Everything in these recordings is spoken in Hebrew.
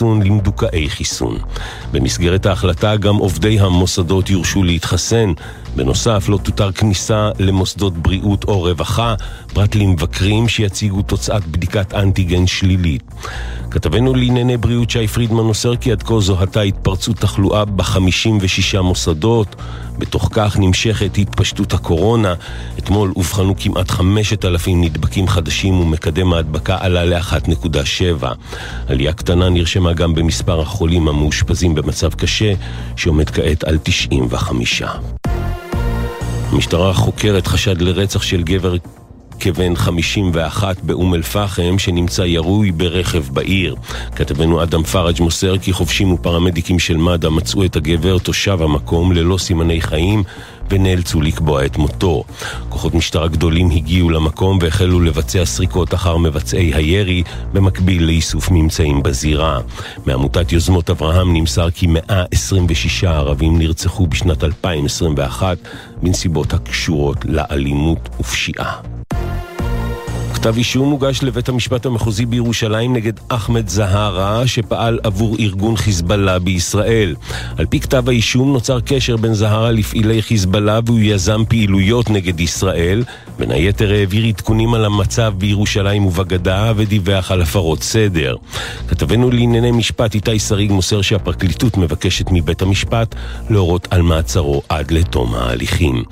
חיסון למדוכאי חיסון. במסגרת ההחלטה גם עובדי המוסדות יורשו להתחסן. בנוסף, לא תותר כניסה למוסדות בריאות או רווחה, פרט למבקרים שיציגו תוצאת בדיקת אנטיגן שלילית. כתבנו לענייני בריאות שי פרידמן מוסר כי עד כה זוהתה התפרצות תחלואה ב-56 מוסדות. בתוך כך נמשכת התפשטות הקורונה. אתמול אובחנו כמעט 5,000 נדבקים חדשים ומקדם ההדבקה עלה ל-1.7. עלייה קטנה נרשמה גם במספר החולים המאושפזים במצב קשה, שעומד כעת על 95. המשטרה חוקרת חשד לרצח של גבר כבן 51 באום אל-פחם שנמצא ירוי ברכב בעיר. כתבנו אדם פראג' מוסר כי חובשים ופרמדיקים של מד"א מצאו את הגבר תושב המקום ללא סימני חיים ונאלצו לקבוע את מותו. כוחות משטרה גדולים הגיעו למקום והחלו לבצע סריקות אחר מבצעי הירי במקביל לאיסוף ממצאים בזירה. מעמותת יוזמות אברהם נמסר כי 126 ערבים נרצחו בשנת 2021 בנסיבות הקשורות לאלימות ופשיעה. כתב אישום הוגש לבית המשפט המחוזי בירושלים נגד אחמד זהרה שפעל עבור ארגון חיזבאללה בישראל. על פי כתב האישום נוצר קשר בין זהרה לפעילי חיזבאללה והוא יזם פעילויות נגד ישראל. בין היתר העביר עדכונים על המצב בירושלים ובגדה ודיווח על הפרות סדר. כתבנו לענייני משפט איתי שריג מוסר שהפרקליטות מבקשת מבית המשפט להורות על מעצרו עד לתום ההליכים.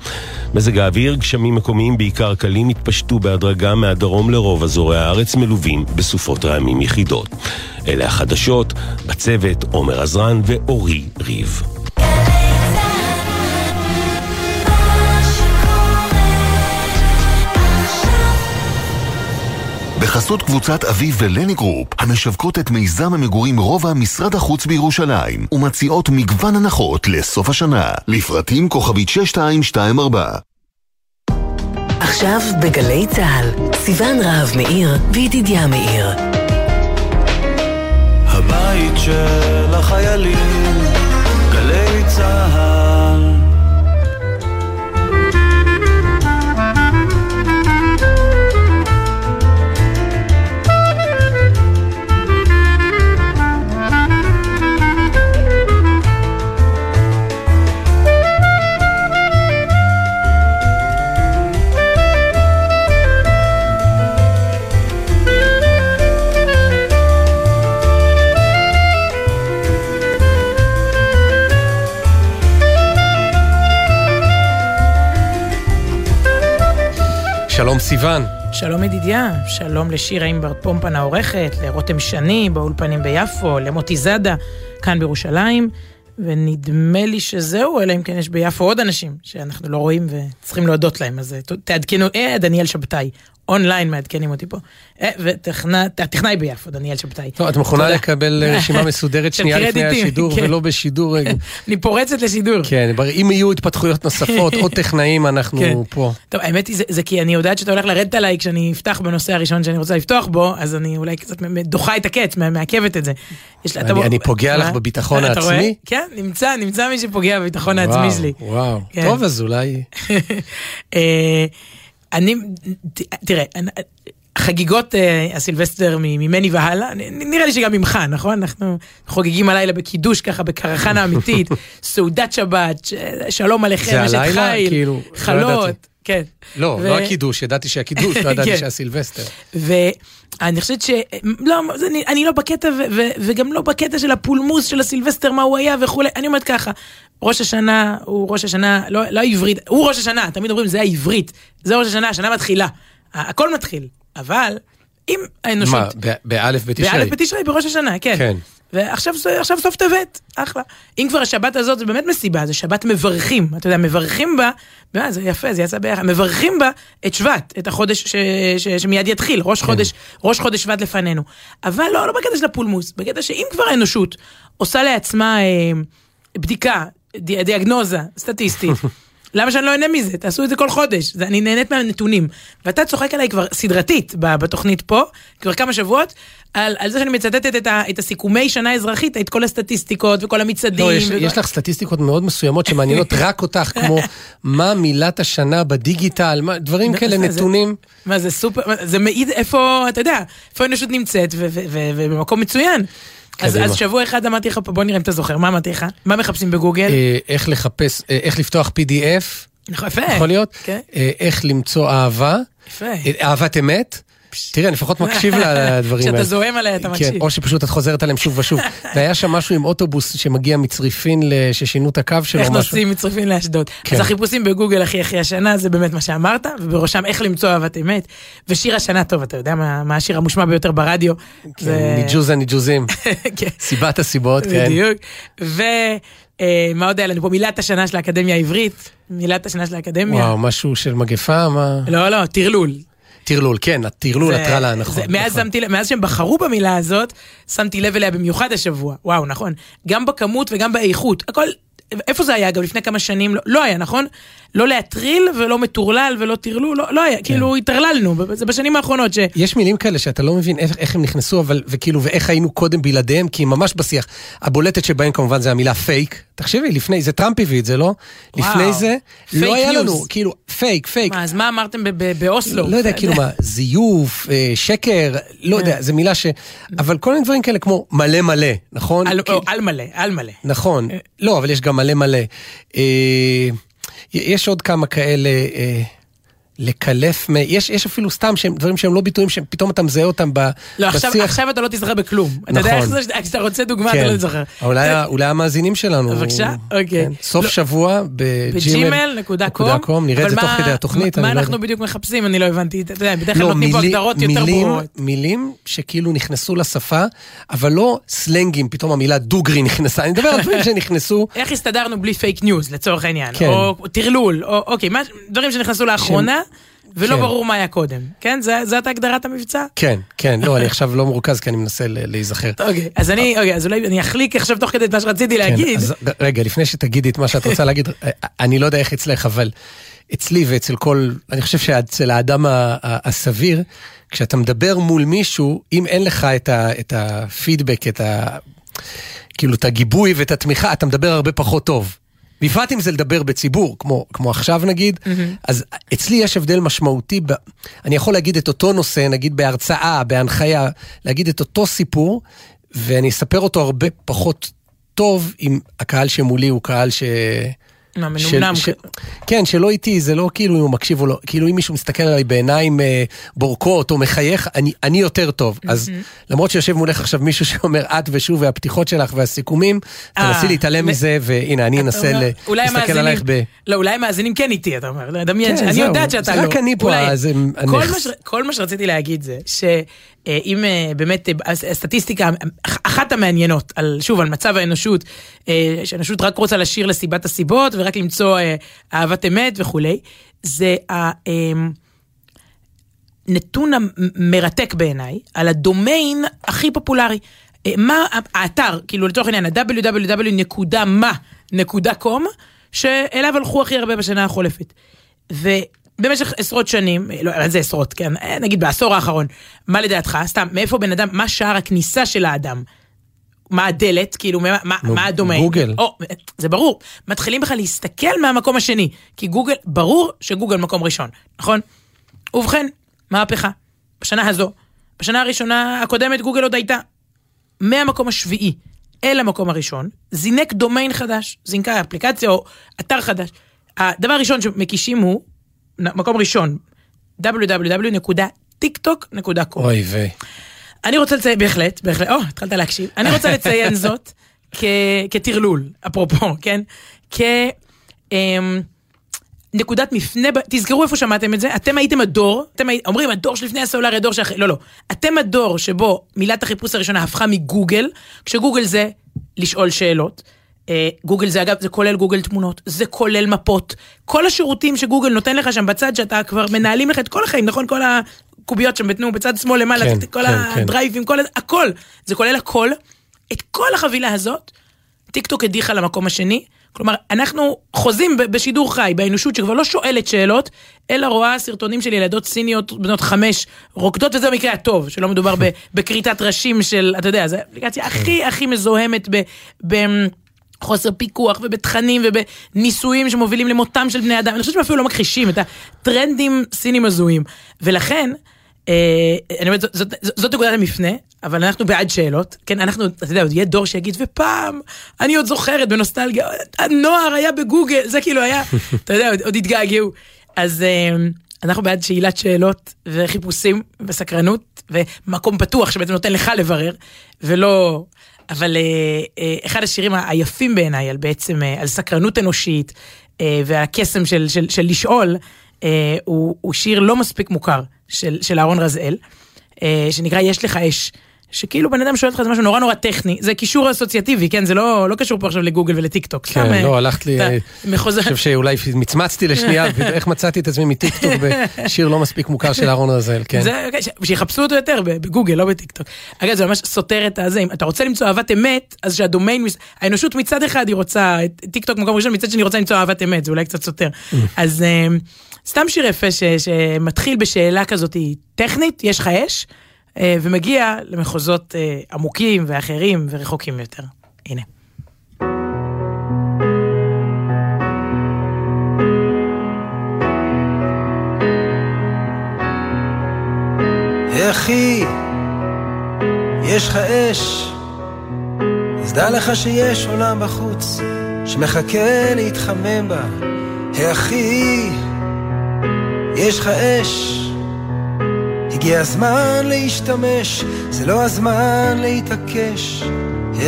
מזג האוויר, גשמים מקומיים בעיקר קלים התפשטו בהדרגה מהדרום לרוב אזורי הארץ מלווים בסופות רעמים יחידות. אלה החדשות, בצוות עומר עזרן ואורי ריב. בחסות קבוצת אביב ולני גרופ, המשווקות את מיזם המגורים רובע משרד החוץ בירושלים, ומציעות מגוון הנחות לסוף השנה. לפרטים כוכבית 6224 עכשיו בגלי צה"ל, סיון רהב מאיר וידידיה מאיר. הבית של החיילים, גלי צה"ל שלום סיון. שלום ידידיה, שלום לשירה אימברד פומפן העורכת, לרותם שני באולפנים ביפו, למוטי זאדה כאן בירושלים, ונדמה לי שזהו, אלא אם כן יש ביפו עוד אנשים שאנחנו לא רואים וצריכים להודות להם, אז תעדכנו, אה, דניאל שבתאי, אונליין מעדכנים אותי פה. אה, והטכנאי ביפו, דניאל שבתאי. טוב, את מוכנה לקבל רשימה מסודרת שנייה לפני השידור כן. ולא בשידור. אני פורצת לשידור. כן, אם יהיו התפתחויות נוספות או טכנאים, אנחנו כן. פה. טוב, האמת היא, זה- כי אני יודעת שאתה הולך לרדת עליי כשאני אפתח בנושא הראשון שאני רוצה לפתוח בו, אז אני אולי קצת דוחה את הקץ, מעכבת את זה. אני- פוגע לך? בביטחון? העצמי? כן, נמצא, נמצא מי שפוגע בביטחון העצמי שלי. וואו, כן. טוב, אז אולי... אני, תראה, חגיגות אה, הסילבסטר ממני והלאה, נראה לי שגם ממך, נכון? אנחנו חוגגים הלילה בקידוש ככה בקרחנה אמיתית, סעודת שבת, שלום עליכם, אשת? חיל, כאילו, לא. חלות, כן. לא, ו- לא הקידוש, ידעתי שהקידוש, לא ידעתי כן. שהסילבסטר. ואני חושבת ש... לא, אני, אני לא בקטע, ו, ו, וגם לא בקטע של הפולמוס של הסילבסטר, מה הוא היה וכולי. אני אומרת ככה, ראש השנה הוא ראש השנה, לא, לא העברית, הוא ראש השנה, תמיד אומרים זה העברית, זה ראש השנה, השנה מתחילה. הכל מתחיל, אבל אם האנושות... מה, באלף בתשרי? באלף בתשרי, בראש השנה, כן. כן. ועכשיו עכשיו סוף טבת, אחלה. אם כבר השבת הזאת זה באמת מסיבה, זה שבת מברכים. אתה יודע, מברכים בה, מה, זה יפה, זה יצא ביחד, מברכים בה את שבט, את החודש ש, ש, שמיד יתחיל, ראש כן. חודש, ראש חודש שבט לפנינו. אבל לא, לא בקטע של הפולמוס, בקטע שאם כבר האנושות עושה לעצמה אה, בדיקה, די, דיאגנוזה, סטטיסטית, למה שאני לא אהנה מזה? תעשו את זה כל חודש. זה, אני נהנית מהנתונים. ואתה צוחק עליי כבר סדרתית בתוכנית פה, כבר כמה שבועות, על, על זה שאני מצטטת את, ה, את הסיכומי שנה אזרחית, את כל הסטטיסטיקות וכל המצעדים. לא, יש, וכל... יש לך סטטיסטיקות מאוד מסוימות שמעניינות רק אותך, כמו מה מילת השנה בדיגיטל, מה, דברים כאלה, זה- זה- נתונים. מה זה סופר, זה מעיד איפה, אתה יודע, איפה האנושות נמצאת, ובמקום מצוין. אז. אז שבוע אחד אמרתי לך, בוא נראה אם אתה זוכר, מה אמרתי לך? מה מחפשים בגוגל? אה, איך לחפש, אה, איך לפתוח PDF, נכון, יפה. יכול להיות? כן. אה, איך למצוא אהבה, יפה. אה, אהבת אמת. תראה, אני לפחות מקשיב לדברים האלה. כשאתה זוהם עליה, אתה כן, מקשיב. או שפשוט את חוזרת עליהם שוב ושוב. והיה שם משהו עם אוטובוס שמגיע מצריפין, ששינו את הקו שלו. איך. נוסעים מצריפין לאשדוד. כן. אז החיפושים בגוגל הכי הכי השנה זה באמת מה שאמרת, ובראשם איך למצוא אהבת אמת. ושיר השנה טוב, אתה יודע מה מה השיר המושמע ביותר ברדיו? ניג'וזים. כן. סיבת הסיבות, כן. בדיוק. ומה עוד היה לנו פה? מילת השנה של האקדמיה העברית. מילת השנה של האקדמיה. וואו, משהו של מגפה, מה? לא, לא, טרלול. טרלול, כן, הטרלול, הטרלה, נכון. זה- מאז נכון. שמתי מאז שהם בחרו במילה הזאת, שמתי לב אליה במיוחד השבוע. וואו, נכון. גם בכמות וגם באיכות. הכל, איפה זה היה אגב? לפני כמה שנים לא- לא היה, נכון? לא להטריל ולא מטורלל ולא טרלול, לא- לא היה. כן. כאילו, התרללנו. זה בשנים האחרונות ש... יש מילים כאלה שאתה לא מבין איך, איך הם נכנסו, אבל, וכאילו, ואיך היינו קודם בלעדיהם, כי ממש בשיח. הבולטת שבהם כמובן זה המילה פייק. תחשבי, לפני, זה טראמפ הביא את זה, לא? לפני זה, לא היה news. לנו, כאילו, fake, fake. מה, אז מה אמרתם באוסלו? לא יודע, כאילו מה, זיוף, אה, שקר, לא יודע, זו מילה ש... אבל כל מיני דברים כאלה כמו מלא מלא, נכון? על- כאילו- או, על מלא, על מלא. נכון, לא, אבל יש גם מלא מלא. יש עוד כמה כאלה, אה, לקלף, מ- יש, יש אפילו סתם שהם, דברים שהם לא ביטויים שפתאום אתה מזהה אותם ב, לא, עכשיו, בשיח. עכשיו אתה לא תזכר בכלום. אתה יודע נכון. איך זה, כשאתה רוצה דוגמה, אתה לא תזכר. אולי, ה- אולי המאזינים שלנו. בבקשה, אוקיי. כן. סוף לא- שבוע בג'ימל. בג'ימל.קום. נראה את זה אבל תוך מה- כדי התוכנית. מה אני לא אנחנו. בדיוק מחפשים? אני לא הבנתי. אתה יודע, בדרך כלל לא, נותנים פה מילי- הגדרות יותר מילים- ברורות. מילים שכאילו נכנסו לשפה, אבל לא סלנגים, פתאום המילה דוגרי נכנסה. אני מדבר על דברים שנכנסו. איך הסתדרנו בלי פייק ניוז לצורך העניין, כן. או טרלול, או אוקיי, מה- דברים שנכנסו לאחרונה, ולא כן. ברור מה היה קודם, כן? זאת הגדרת המבצע? כן, כן, לא, אני עכשיו לא מרוכז כי אני מנסה להיזכר. אוקיי, אז אני, אוקיי, אז אולי אני אחליק עכשיו תוך כדי את מה שרציתי כן, להגיד. רגע, לפני שתגידי את מה שאת רוצה להגיד, אני לא יודע איך אצלך, אבל אצלי ואצל כל, אני חושב שאצל האדם הסביר, כשאתה מדבר מול מישהו, אם אין לך את, ה, את הפידבק, את ה... כאילו, את הגיבוי ואת התמיכה, אתה מדבר הרבה פחות טוב. בפרט אם זה לדבר בציבור, כמו, כמו עכשיו נגיד, אז אצלי יש הבדל משמעותי, ב... אני יכול להגיד את אותו נושא, נגיד בהרצאה, בהנחיה, להגיד את אותו סיפור, ואני אספר אותו הרבה פחות טוב אם הקהל שמולי הוא קהל ש... מה, מנומנם. ש... כן, שלא איתי, זה לא כאילו אם הוא מקשיב או לא, כאילו אם מישהו מסתכל עליי בעיניים אה, בורקות או מחייך, אני, אני יותר טוב. אז למרות שיושב מולך עכשיו מישהו שאומר את ושוב והפתיחות שלך והסיכומים, אה, תנסי להתעלם מ- מזה, והנה, אני אנסה ל- להסתכל עלייך ב... לא, אולי המאזינים כן איתי, אתה אומר, לדמיין, כן, אני זהו, יודעת שאתה לא. רק אני פה, אולי- אז כל הנכס. מה ש- כל מה שרציתי להגיד זה שאם באמת אה, הסטטיסטיקה, אח- אחת המעניינות, על, שוב, על מצב האנושות, אה, שהאנושות רק רוצה לשיר לסיבת הסיבות ורק למצוא אה, אהבת אמת וכולי, זה ה... אמ, המרתק בעיניי על הדומיין הכי פופולרי. אה, מה האתר, כאילו לצורך העניין, ה-www.ma.com, שאליו הלכו הכי הרבה בשנה החולפת. ובמשך עשרות שנים, לא, אבל זה עשרות, כן, אה, נגיד בעשור האחרון, מה לדעתך, סתם, מאיפה בן אדם, מה שער הכניסה של האדם? מה הדלת, כאילו, מה, מה, נו, מה הדומיין? גוגל. או, זה ברור. מתחילים בכלל להסתכל מהמקום השני, כי גוגל, ברור שגוגל מקום ראשון, נכון? ובכן, מהפכה. בשנה הזו, בשנה הראשונה הקודמת גוגל עוד הייתה. מהמקום השביעי אל המקום הראשון, זינק דומיין חדש, זינקה אפליקציה או אתר חדש. הדבר הראשון שמקישים הוא, מקום ראשון, www.tiktok.com. אוי ויי. אני רוצה לציין, בהחלט, בהחלט, או, התחלת להקשיב. אני רוצה לציין זאת כ- כטרלול, אפרופו, כן? כ... אמ, נקודת מפנה, תזכרו איפה שמעתם את זה, אתם הייתם הדור, אתם הי... אומרים הדור שלפני הסלולרי, הדור שאחרי, לא, לא. אתם הדור שבו מילת החיפוש הראשונה הפכה מגוגל, כשגוגל זה לשאול שאלות. אה, גוגל זה אגב, זה כולל גוגל תמונות, זה כולל מפות. כל השירותים שגוגל נותן לך שם בצד שאתה כבר מנהלים לך את כל החיים, נכון? כל הקוביות שם, בתנו, בצד שמאל למעלה, כן, כל כן, כן. הדרייבים, כל ה- הכל. זה כולל הכל. את כל החבילה הזאת, טיקטוק הדיחה למקום השני. כלומר, אנחנו חוזים בשידור חי, באנושות שכבר לא שואלת שאלות, אלא רואה סרטונים של ילדות סיניות בנות חמש רוקדות, וזה במקרה הטוב, שלא מדובר בכריתת ראשים של, אתה יודע, זו האפליקציה הכי הכי מזוהמת ב... ב חוסר פיקוח ובתכנים ובניסויים שמובילים למותם של בני אדם. אני חושבת שהם אפילו לא מכחישים את הטרנדים סינים הזויים. ולכן, אה, אני אומרת, זאת- זאת- זאת נקודת המפנה, אבל אנחנו בעד שאלות. כן, אנחנו, אתה יודע, עוד יהיה דור שיגיד, ופעם, אני עוד זוכרת בנוסטלגיה, הנוער היה בגוגל, זה כאילו היה, אתה יודע, עוד- עוד התגעגעו. אז אה, אנחנו בעד שאלת שאלות וחיפושים וסקרנות, ומקום פתוח שבעצם נותן לך לברר, ולא... אבל אה, אה, אחד השירים היפים בעיניי על בעצם, אה, על סקרנות אנושית אה, ועל הקסם של, של, של לשאול, הוא, הוא שיר לא מספיק מוכר של, של אהרון רזאל, שנקרא יש לך אש. שכאילו בן אדם שואל אותך זה משהו נורא נורא טכני, זה קישור אסוציאטיבי, כן? זה לא, לא קשור פה עכשיו לגוגל ולטיק טוק. סתם, כן, אה, לא, הלכת לי, אה. אני חושב שאולי מצמצתי לשנייה, ואיך מצאתי את עצמי מטיקטוק בשיר לא מספיק מוכר של אהרון רזאל, כן. זה, אוקיי, שיחפשו אותו יותר בגוגל, לא בטיקטוק. אגב, זה ממש סותר את הזה, אם אתה רוצה למצוא אהבת אמת, אז שהדומיין, האנושות מצד אחד היא רוצה, את טיקטוק מקום ראשון, מצד שני רוצה למצוא אהבת אמת, זה אולי קצת סותר. אז אה, סתם שיר יפה ש- שמתחיל בשאלה כזאת טכנית, יש לך אש, אה, ומגיע למחוזות אה, עמוקים ואחרים ורחוקים יותר. הנה. אחי, יש לך אש, אז דע לך שיש עולם בחוץ שמחכה להתחמם בה. אחי, יש לך אש, הגיע הזמן להשתמש, זה לא הזמן להתעקש.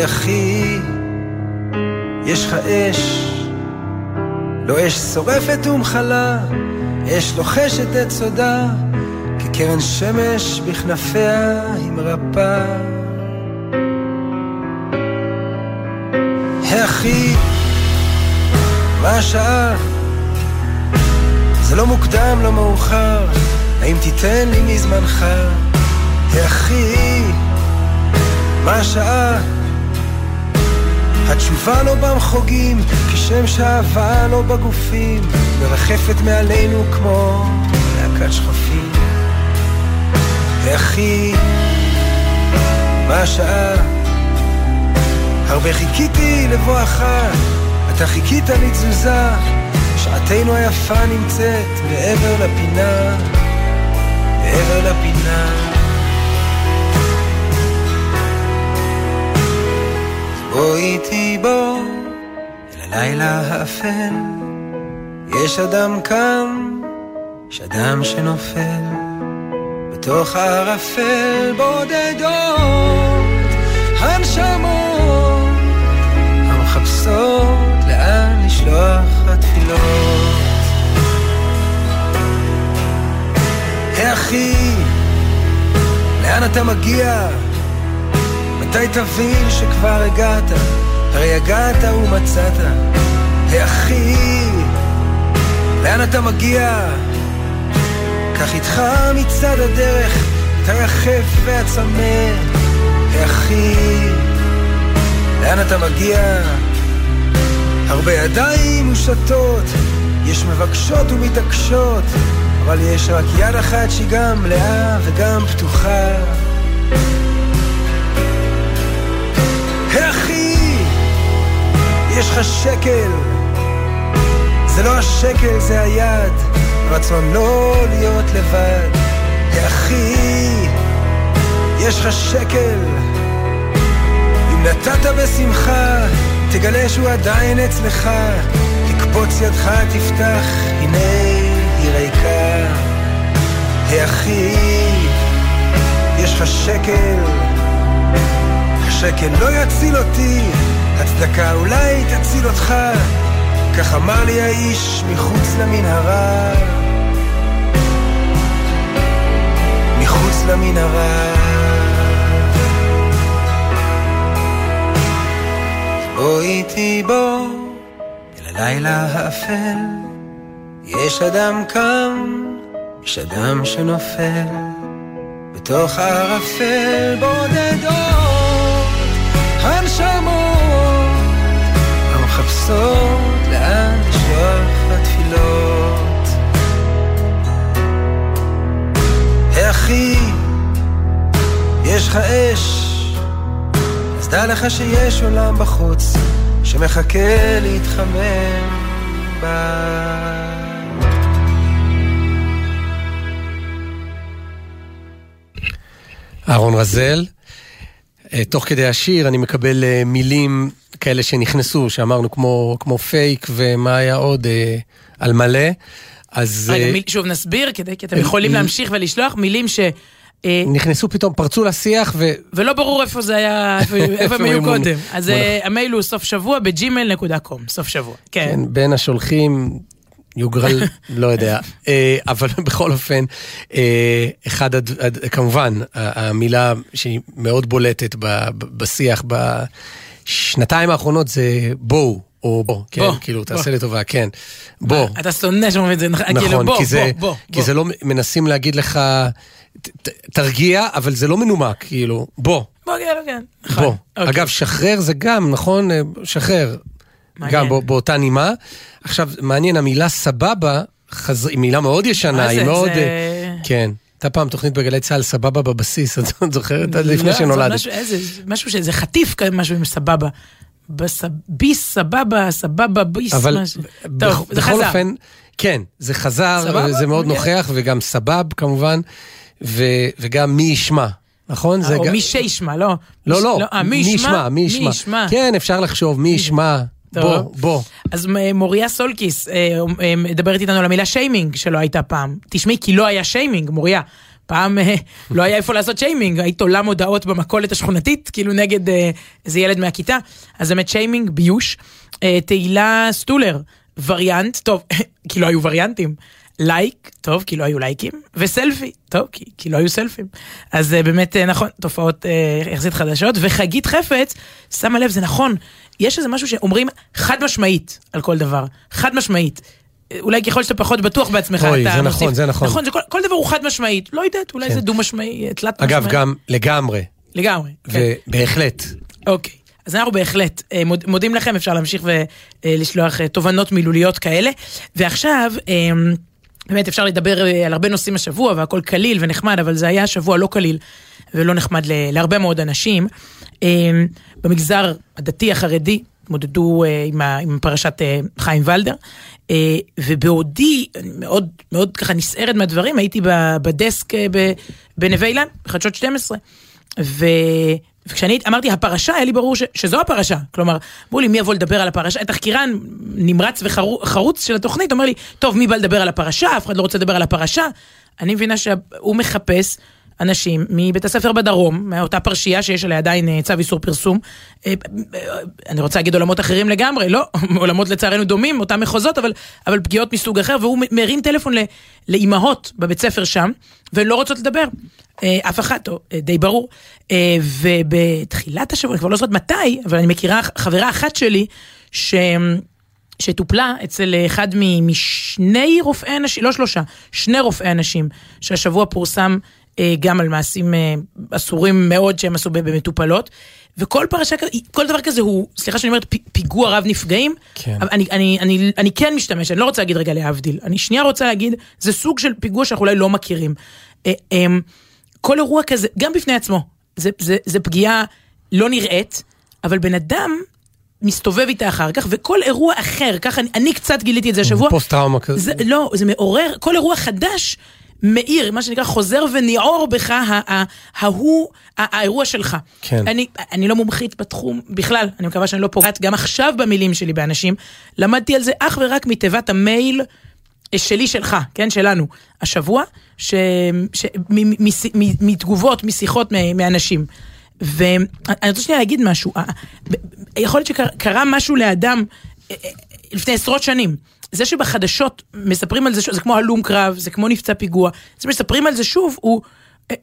אחי, יש לך אש, לא אש שורפת ומחלה, אש לוחשת את סודה. כקרן שמש בכנפיה היא מרפאה. אחי, מה השעה? זה לא מוקדם, לא מאוחר, האם תיתן לי מזמנך? אחי, מה השעה? התשובה לא במחוגים, כשם שאהבה לא בגופים, מרחפת מעלינו כמו להקת שכפים. ואחי, מה השעה? הרבה חיכיתי לבואך, אתה חיכית לתזוזה, שעתנו היפה נמצאת מעבר לפינה, מעבר לפינה. בוא איתי בוא, אל הלילה האפל, יש אדם קם, יש אדם שנופל. בתוך הערפל בודדות מגיע? מתי תבין שכבר הגעת? הרי הגעת ומצאת. אחי, לאן אתה מגיע? קח איתך מצד הדרך את היחף והצמא, אחי, לאן אתה מגיע? הרבה ידיים מושטות, יש מבקשות ומתעקשות, אבל יש רק יד אחת שהיא גם מלאה וגם פתוחה. אחי, יש לך שקל, זה לא השקל, זה היד. רצון לא להיות לבד. אחי, יש לך שקל. אם נתת בשמחה, תגלה שהוא עדיין אצלך. תקפוץ ידך, תפתח, הנה היא ריקה. אחי, יש לך שקל. השקל לא יציל אותי, הצדקה אולי תציל אותך. כך אמר לי האיש מחוץ למנהרה. מחוץ למנהרה. בוא איתי בוא, אל הלילה האפל. יש אדם קם, יש אדם שנופל. בתוך הערפל בודדות הנשמות המחפשות לאן לשלוח התפילות. אחי, יש לך אש, אז דע לך שיש עולם בחוץ שמחכה להתחמם בה. אהרון רזל. אה, תוך כדי השיר אני מקבל אה, מילים כאלה שנכנסו, שאמרנו כמו, כמו פייק ומה היה עוד, אה, על מלא. אז רגע, מיל- שוב נסביר, כדי- כי אתם יכולים להמשיך ולשלוח מילים ש... נכנסו פתאום, פרצו לשיח ו... ולא ברור איפה זה היה, איפה הם היו קודם. אז המייל הוא סוף שבוע בג'ימל.קום, סוף שבוע. כן. כן, בין השולחים יוגרל, לא יודע. אה, אבל בכל אופן, אה, אחד, כמובן, המילה שהיא מאוד בולטת בשיח בשנתיים האחרונות זה בואו, או בוא, כן, בוא, כאילו, בוא. תעשה לי טובה, כן. בוא. אתה שונא שאומרים את זה, נכון, כאילו, נכון, בוא, כי זה, בוא, בוא, כי בוא. זה לא, מנסים להגיד לך, ת- תרגיע, אבל זה לא מנומק, כאילו, בוא, בוא, כן, כן. נכון. בוא. אוקיי. אגב, שחרר זה גם, נכון? אה, שחרר. מעניין. גם בא- באותה נימה. עכשיו, מעניין, המילה סבבה, חז... היא מילה מאוד ישנה, היא זה? מאוד... זה- אה, כן. הייתה פעם תוכנית בגלי צה"ל, סבבה בבסיס, את זוכרת? עד לפני לא, זה שנולדת. משהו- שזה חטיף כזה, משהו עם סבבה. ביס, סבבה, סבבה, ביס, אבל טוב, זה בכל חזר. אופן, כן, זה חזר? זה מאוד. נוכח, וגם סבב כמובן, וגם מי ישמע, נכון? או מי שישמע, לא. לא, מי- לא, אה, מי ישמע, מי ישמע. כן, אפשר לחשוב, מי ישמע. בוא, בוא. אז מ- מוריה סולקיס אה, אה, מדברת איתנו על המילה שיימינג שלא הייתה פעם. תשמעי, כי לא היה שיימינג, מוריה. פעם אה, לא היה איפה לעשות שיימינג, היית תולה מודעות במכולת השכונתית, כאילו נגד אה, איזה ילד מהכיתה. אז באמת שיימינג, ביוש. אה, תהילה סטולר, וריאנט, טוב, כי לא היו וריאנטים. לייק, טוב, כי לא היו לייקים, וסלפי, טוב, כי, כי לא היו סלפים. אז אה, באמת, אה, נכון, תופעות אה, יחסית חדשות. וחגית חפץ, שמה לב, זה נכון, יש איזה משהו שאומרים חד משמעית על כל דבר, חד משמעית. אולי ככל שאתה פחות בטוח בעצמך, אוי, אתה זה מוסיף- נכון, זה נכון. נכון, זה כל, כל דבר הוא חד משמעית, לא יודעת, אולי כן. זה דו משמעי, תלת משמעי. אגב, גם לגמרי, לגמרי, כן. ובהחלט. אוקיי. אז אנחנו בהחלט מוד, מודים לכם, אפשר להמשיך ולשלוח תובנות מילוליות כאלה. ועכשיו, באמת אפשר לדבר אה, על הרבה נושאים השבוע, והכל קליל ונחמד, אבל זה היה שבוע לא קליל ולא נחמד להרבה מאוד אנשים. אה, במגזר הדתי החרדי התמודדו אה, עם, פרשת חיים ולדר, ובעודי, אני מאוד מאוד ככה נסערת מהדברים, הייתי בדסק בנווה אילן, בחדשות 12. ו... וכשאני אמרתי הפרשה, היה לי ברור ש... שזו הפרשה. כלומר, אמרו לי, מי יבוא לדבר על הפרשה? התחקירן נמרץ וחרוץ של התוכנית אומר לי, טוב, מי בא לדבר על הפרשה? אף אחד לא רוצה לדבר על הפרשה. אני מבינה שהוא מחפש אנשים מבית הספר בדרום, מאותה פרשייה שיש עליה עדיין אה, צו איסור פרסום. אה, אה, אני רוצה להגיד עולמות אחרים לגמרי, לא, עולמות לצערנו דומים, אותם מחוזות, אבל, אבל פגיעות מסוג אחר, והוא מרים טלפון לאימהות בבית ספר שם, והן לא רוצות לדבר. אף אחת, או, די ברור. ובתחילת השבוע, אני כבר לא זוכרת מתי, אבל אני מכירה חברה אחת שלי, ש... שטופלה אצל אחד משני רופאי אנשים, לא שלושה, שני רופאי אנשים, שהשבוע פורסם גם על מעשים אה, אסורים מאוד שהם עשו במטופלות. וכל פרשה כזה, כל דבר כזה הוא, סליחה שאני אומרת, פיגוע רב נפגעים. כן. אני, אני, אני, אני כן משתמש, אני לא רוצה להגיד רגע להבדיל. אני שנייה רוצה להגיד, זה סוג של פיגוע שאנחנו אולי לא מכירים. אה, אה, כל אירוע כזה, גם בפני עצמו, זה, זה, זה פגיעה לא נראית, אבל בן אדם מסתובב איתה אחר כך, וכל אירוע אחר, ככה אני, אני קצת גיליתי את זה השבוע. פוסט טראומה כזה. זה, לא, זה מעורר, כל אירוע חדש מאיר, מה שנקרא חוזר וניעור בך ההוא, האירוע שלך. כן. אני, אני לא מומחית בתחום בכלל, אני מקווה שאני לא פוגעת גם עכשיו במילים שלי באנשים. למדתי על זה אך ורק מתיבת המייל שלי שלך, כן, שלנו, השבוע, ש, ש, מ, מ, מ, מ, מתגובות, משיחות מ- מאנשים. ואני רוצה שנייה להגיד משהו, אה, יכול להיות שקרה משהו לאדם אה, אה, לפני עשרות שנים. זה שבחדשות מספרים על זה, זה כמו הלום קרב, זה כמו נפצע פיגוע, זה שמספרים על זה שוב, הוא,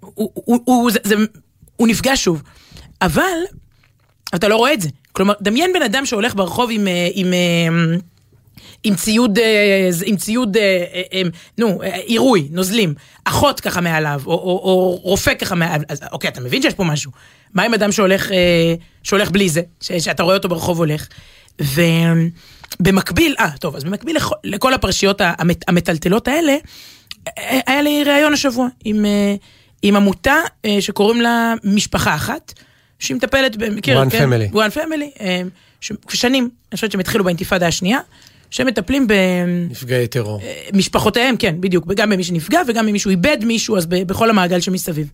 הוא, הוא, הוא, זה, זה, הוא נפגע שוב. אבל אתה לא רואה את זה. כלומר, דמיין בן אדם שהולך ברחוב עם, אה, עם, אה, עם ציוד, אה, עם ציוד, אה, נו, עירוי, נוזלים, אחות ככה מעליו, או, או, או רופא ככה מעליו, אז אוקיי, אתה מבין שיש פה משהו. מה עם אדם שהולך, שהולך בלי זה, שאתה רואה אותו ברחוב הולך, ובמקביל, אה, טוב, אז במקביל לכל, לכל הפרשיות המת, המטלטלות האלה, אה, היה לי ראיון השבוע עם, אה, עם עמותה אה, שקוראים לה משפחה אחת, שהיא מטפלת, מכיר, One כן? Family. one family, אה, שנים, אני חושבת שהם התחילו באינתיפאדה השנייה, שהם מטפלים נפגעי טרור. במשפחותיהם, כן, בדיוק, גם במי שנפגע וגם במי שהוא איבד מישהו, אז ב- בכל המעגל שמסביב.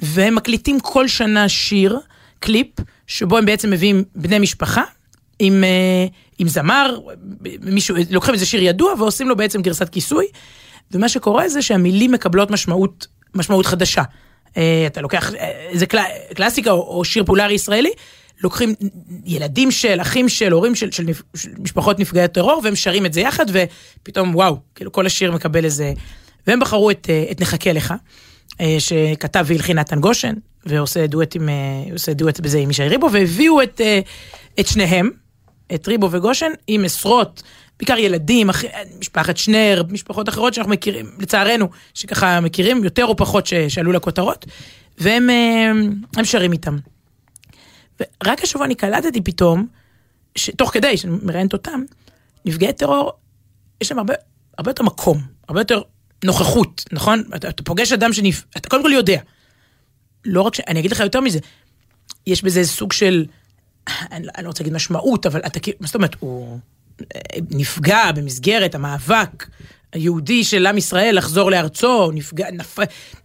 והם מקליטים כל שנה שיר, קליפ, שבו הם בעצם מביאים בני משפחה, עם, אה, עם זמר, מישהו, לוקחים איזה שיר ידוע ועושים לו בעצם גרסת כיסוי, ומה שקורה זה שהמילים מקבלות משמעות, משמעות חדשה. אה, אתה לוקח איזה קל, קלאסיקה או, או שיר פולארי ישראלי, לוקחים ילדים של, אחים של, הורים של, של, של משפחות נפגעי טרור, והם שרים את זה יחד, ופתאום וואו, כאילו כל השיר מקבל איזה... והם בחרו את, אה, את נחכה לך, אה, שכתב והלחין נתן גושן, ועושה דואט, עם, אה, עושה דואט בזה עם ישי ריבו, והביאו את, אה, את שניהם, את ריבו וגושן, עם עשרות, בעיקר ילדים, אח, משפחת שנר, משפחות אחרות שאנחנו מכירים, לצערנו, שככה מכירים, יותר או פחות ש, שעלו לכותרות, והם אה, הם שרים איתם. ורק השבוע אני קלטתי פתאום, שתוך כדי שאני מראיינת אותם, נפגעי טרור, יש להם הרבה, הרבה יותר מקום, הרבה יותר נוכחות, נכון? אתה, אתה פוגש אדם שנפ... אתה קודם כל יודע. לא רק ש... אני אגיד לך יותר מזה, יש בזה סוג של, אני, אני לא רוצה להגיד משמעות, אבל אתה כאילו, מה זאת אומרת, הוא אה, נפגע במסגרת המאבק היהודי של עם ישראל לחזור לארצו, הוא נפגע, נפ...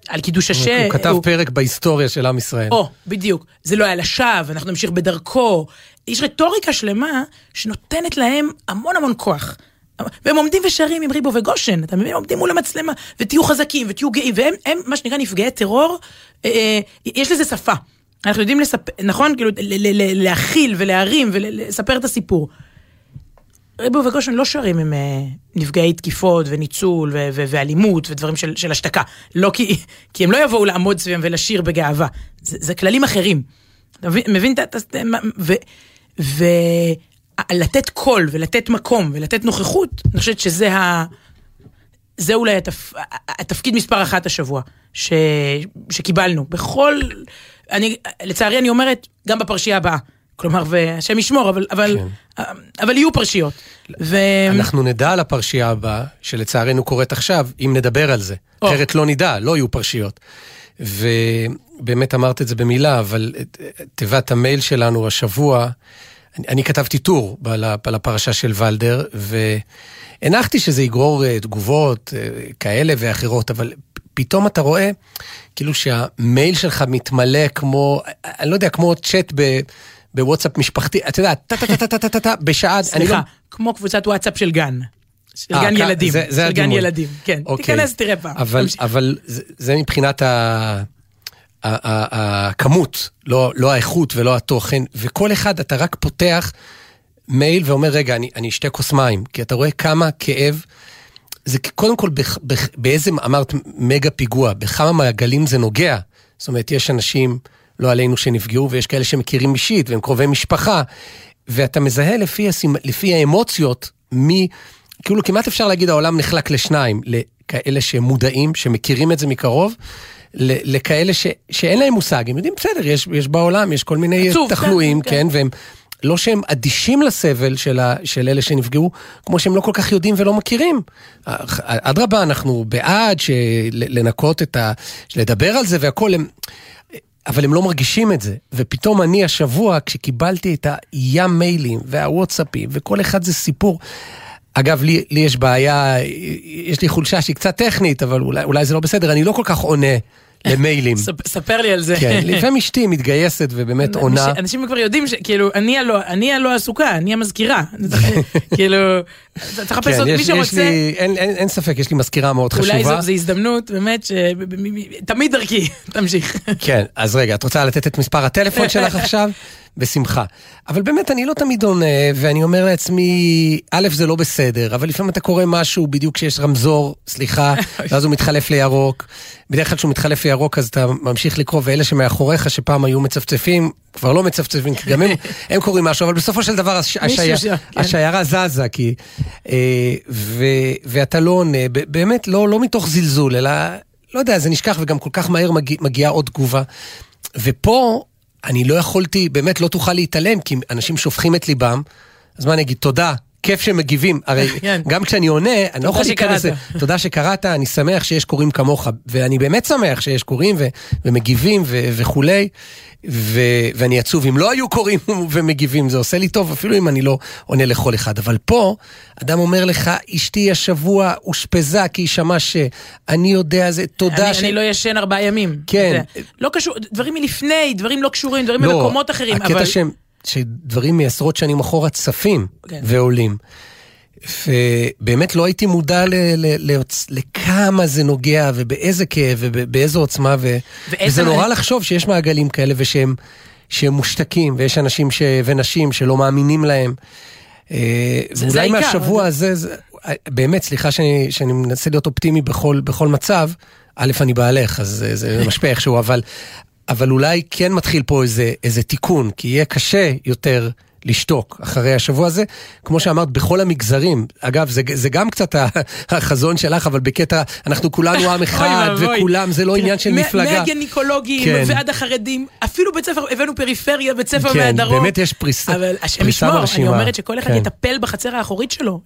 על קידוש השם. הוא כתב פרק בהיסטוריה של עם ישראל. או, בדיוק. זה לא היה לשווא, אנחנו נמשיך בדרכו. יש רטוריקה שלמה שנותנת להם המון המון כוח. והם עומדים ושרים עם ריבו וגושן, אתה מבין? עומדים מול המצלמה, ותהיו חזקים, ותהיו גאים, והם, הם, מה שנקרא, נפגעי טרור, אה, אה, יש לזה שפה. אנחנו יודעים לספר, נכון? כאילו, להכיל ולהרים ולספר את הסיפור. ריבו וגושן לא שרים עם אה, נפגעי תקיפות וניצול ואלימות ודברים של, של השתקה. לא כי, כי הם לא יבואו לעמוד סביבם ולשיר בגאווה. זה, זה כללים אחרים. אתה מבין- מבין את ה... ולתת קול ולתת מקום ולתת נוכחות, אני חושבת שזה ה... זה אולי התפ... התפקיד מספר אחת השבוע ש... שקיבלנו. בכל... אני, לצערי אני אומרת, גם בפרשייה הבאה. כלומר, והשם ישמור, אבל, אבל, כן. אבל יהיו פרשיות. ו... אנחנו נדע על הפרשייה הבאה, שלצערנו קורית עכשיו, אם נדבר על זה. או. אחרת לא נדע, לא יהיו פרשיות. ובאמת אמרת את זה במילה, אבל את- תיבת המייל שלנו השבוע, אני, אני כתבתי טור על הפרשה של ולדר, והנחתי שזה יגרור אה, תגובות אה, כאלה ואחרות, אבל פתאום אתה רואה כאילו שהמייל שלך מתמלא כמו, אני לא יודע, כמו צ'אט ב... בוואטסאפ משפחתי, אתה יודע, טה-טה-טה-טה-טה-טה, בשעה, אני לא... סליחה, כמו קבוצת וואטסאפ של גן. של אה, גן ילדים. של גן. ילדים, כן. אוקיי. תיכנס, תראה פעם. אבל, זה, מבחינת הכמות, לא, לא האיכות ולא התוכן, וכל אחד אתה רק פותח מייל ואומר, רגע, אני, אני אשתה כוס מים, כי אתה רואה כמה כאב. זה קודם כל בח, בח, באיזה, אמרת מגה פיגוע, בכמה מעגלים זה נוגע. זאת אומרת, יש אנשים, לא עלינו, שנפגעו, ויש כאלה שמכירים אישית, והם קרובי משפחה, ואתה מזהה לפי, הסימ... לפי האמוציות, מי, כאילו כמעט אפשר להגיד העולם נחלק לשניים, לכאלה שמודעים, שמכירים את זה מקרוב, לכאלה ש... שאין להם מושג, הם יודעים, בסדר, יש, יש בעולם, יש כל מיני עצוב, תחלואים, כן, כן, כן. והם... לא שהם אדישים לסבל של, ה, של אלה שנפגעו, כמו שהם לא כל כך יודעים ולא מכירים. אדרבה, אנחנו בעד של, לנקות את ה... לדבר על זה והכול, הם, אבל הם לא מרגישים את זה. ופתאום אני השבוע, כשקיבלתי את הים מיילים והוואטסאפים, וכל אחד זה סיפור. אגב, לי, לי יש בעיה, יש לי חולשה שהיא קצת טכנית, אבל אולי, אולי זה לא בסדר, אני לא כל כך עונה למיילים. ספ- ספר לי על זה. כן, לפעמים אשתי מתגייסת ובאמת עונה. אנשים- כבר יודעים שכאילו, אני הלא, עסוקה, אני המזכירה. כאילו, צריך לחפש כן, עוד מי שרוצה. אין, ספק, יש לי מזכירה מאוד אולי חשובה. זו זו הזדמנות, באמת, שתמיד דרכי, תמשיך. כן, אז רגע, את רוצה לתת את מספר הטלפון שלך עכשיו? בשמחה. אבל באמת, אני לא תמיד עונה, ואני אומר לעצמי, א', זה לא בסדר, אבל לפעמים אתה קורא משהו בדיוק כשיש רמזור, סליחה, ואז הוא מתחלף לירוק. בדרך כלל כשהוא מתחלף לירוק, אז אתה ממשיך לקרוא, ואלה שמאחוריך, שפעם היו מצפצפים, כבר לא מצפצפים, כי גם הם, הם קוראים משהו, אבל בסופו של דבר הש, השי, כן. השיירה זזה, כי... אה, ו, ואתה לא עונה, באמת, לא, לא מתוך זלזול, אלא, לא יודע, זה נשכח, וגם כל כך מהר מגיע, מגיעה עוד תגובה. ופה אני לא יכולתי, באמת לא תוכל להתעלם, כי אנשים שופכים את ליבם, אז מה אני אגיד, תודה, כיף שמגיבים, הרי כן. גם כשאני עונה, אני לא יכול להיכנס. תודה שקראת, אני שמח שיש קוראים כמוך, ואני באמת שמח שיש קוראים ו- ומגיבים ו- וכולי, ו- ואני עצוב אם לא היו קוראים ומגיבים, זה עושה לי טוב, אפילו אם אני לא עונה לכל אחד. אבל פה, אדם אומר לך, אשתי השבוע אושפזה כי היא שמעה שאני יודע זה, תודה אני, ש... אני לא ישן ארבעה ימים. כן. לא קשור, דברים מלפני, דברים לא קשורים, דברים ממקומות אחרים, אבל... שהם, שדברים מעשרות שנים אחורה צפים כן. ועולים. ובאמת לא הייתי מודע ל, ל, ל, לכמה זה נוגע ובאיזה כאב ובאיזו עוצמה ו, וזה נורא ה- לחשוב שיש מעגלים כאלה ושהם שהם מושתקים ויש אנשים ש, ונשים שלא מאמינים להם. אה, זה ואולי העיקר, מהשבוע אבל- הזה, זה, באמת, סליחה שאני, שאני מנסה להיות אופטימי בכל, בכל מצב, א', אני בעלך, אז זה, זה משפיע איכשהו, אבל, אבל אולי כן מתחיל פה איזה, איזה תיקון, כי יהיה קשה יותר לשתוק אחרי השבוע הזה. כמו שאמרת, בכל המגזרים, אגב, זה, זה גם קצת החזון שלך, אבל בקטע, אנחנו כולנו עם אחד. וכולם, זה לא תראה, עניין של מפלגה. מהגניקולוגים כן. ועד החרדים, אפילו בית ספר, הבאנו פריפריה, בית ספר כן, מהדרום. באמת יש פריסה- אבל השם ישמור, אני. אומרת שכל אחד כן. יטפל בחצר האחורית שלו.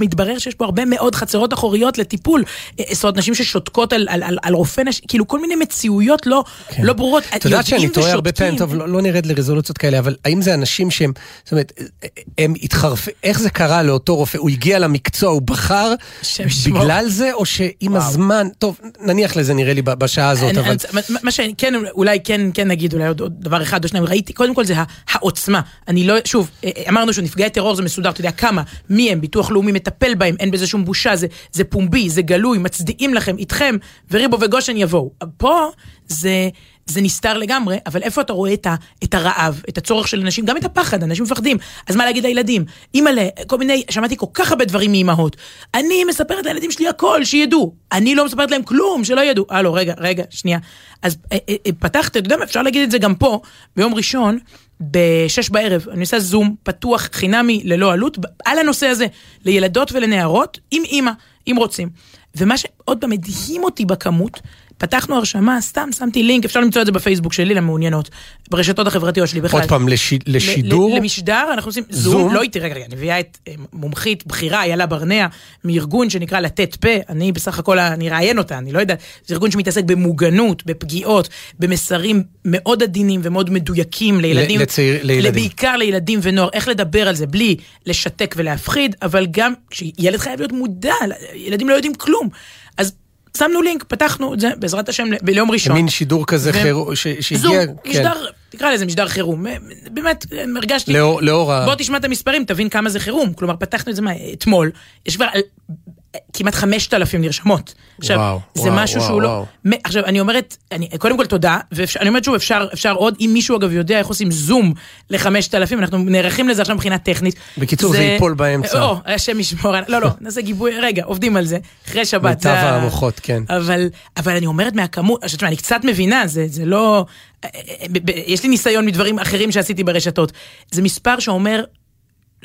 מתברר שיש פה הרבה מאוד חצרות אחוריות לטיפול. אה, זאת אומרת, נשים ששותקות על- על על- על רופא נשים, כאילו כל מיני מציאויות לא לא ברורות. כן. את יודעת שאני טועה הרבה פעמים. טוב, לא, לא נרד לרזולוציות כאלה, אבל האם זה אנשים שהם, זאת אומרת, הם התחרפ... איך זה קרה לאותו רופא? הוא הגיע למקצוע, הוא בחר. בגלל זה, או שעם הזמן, טוב, נניח לזה נראה לי בשעה הזאת, אבל... אני- מה- שכן, אולי כן, כן נגיד, אולי עוד עוד דבר אחד או שניים, ראיתי, קודם כל זה העוצמה. אני לא, שוב, אה, אמרנו שנפגעי טרור זה מסודר, אתה יודע כמה, מי הם, ביטוח לאומי מטפל בהם, אין בזה שום בושה, זה, זה פומבי, זה גלוי, מצדיעים לכם, איתכם, וריבו וגושן יבואו. פה זה... זה נסתר לגמרי, אבל איפה אתה רואה את, ה, את הרעב, את הצורך של אנשים, גם את הפחד, אנשים מפחדים. אז מה להגיד לילדים? אימא'לה, כל מיני, שמעתי כל כך הרבה דברים מאימהות. אני מספרת לילדים שלי הכל, שידעו. אני לא מספרת להם כלום, שלא ידעו. הלו, רגע, רגע, שנייה. אז אה, אה, אה, פתחת, אתה יודע מה, אפשר להגיד את זה גם פה, ביום ראשון, בשש בערב, אני עושה זום פתוח, חינמי, ללא עלות, על הנושא הזה, לילדות ולנערות, עם אימא, אם רוצים. ומה שעוד פעם הדהים אותי בכמות, פתחנו הרשמה, סתם שמתי לינק, אפשר למצוא את זה בפייסבוק שלי למעוניינות, ברשתות החברתיות שלי בכלל. עוד פעם, לש... ל- לשידור? ל- למשדר, אנחנו עושים זום, זום? לא איתי, רגע, רגע, אני מביאה את אה, מומחית בכירה, איילה ברנע, מארגון שנקרא לתת פה, אני בסך הכל, אני אראיין אותה, אני לא יודעת, זה ארגון שמתעסק במוגנות, בפגיעות, במסרים מאוד עדינים ומאוד מדויקים לילדים, לצעיר- לילדים. בעיקר לילדים ונוער, איך לדבר על זה בלי לשתק ולהפחיד, אבל גם, ילד חייב להיות מודע, ילדים לא יודעים כלום. אז שמנו לינק, פתחנו את זה, בעזרת השם, ביום ראשון. מין שידור כזה ו- חירום, ש- זום, שהגיע, כן, משדר, תקרא לזה משדר חירום. באמת, הרגשתי... לאור- לאור ה... בוא תשמע את המספרים, תבין כמה זה חירום. כלומר, פתחנו את זה מה, אתמול, יש כבר כמעט 5,000 נרשמות. עכשיו, וואו, זה וואו, משהו וואו, שהוא וואו. לא... עכשיו, אני אומרת, אני, קודם כל תודה, ואני אומרת שוב, אפשר, אפשר עוד, אם מישהו אגב יודע איך עושים זום ל-5,000, אנחנו נערכים לזה עכשיו מבחינה טכנית. בקיצור, זה ייפול באמצע. או, השם ישמור, לא, לא, נעשה גיבוי, רגע, עובדים על זה, אחרי שבת. מיטב זה המוחות, כן. אבל, אבל אני אומרת מהכמות, עכשיו תשמע, אני קצת מבינה, זה, זה לא... ב- ב- יש לי ניסיון מדברים אחרים שעשיתי ברשתות. זה מספר שאומר,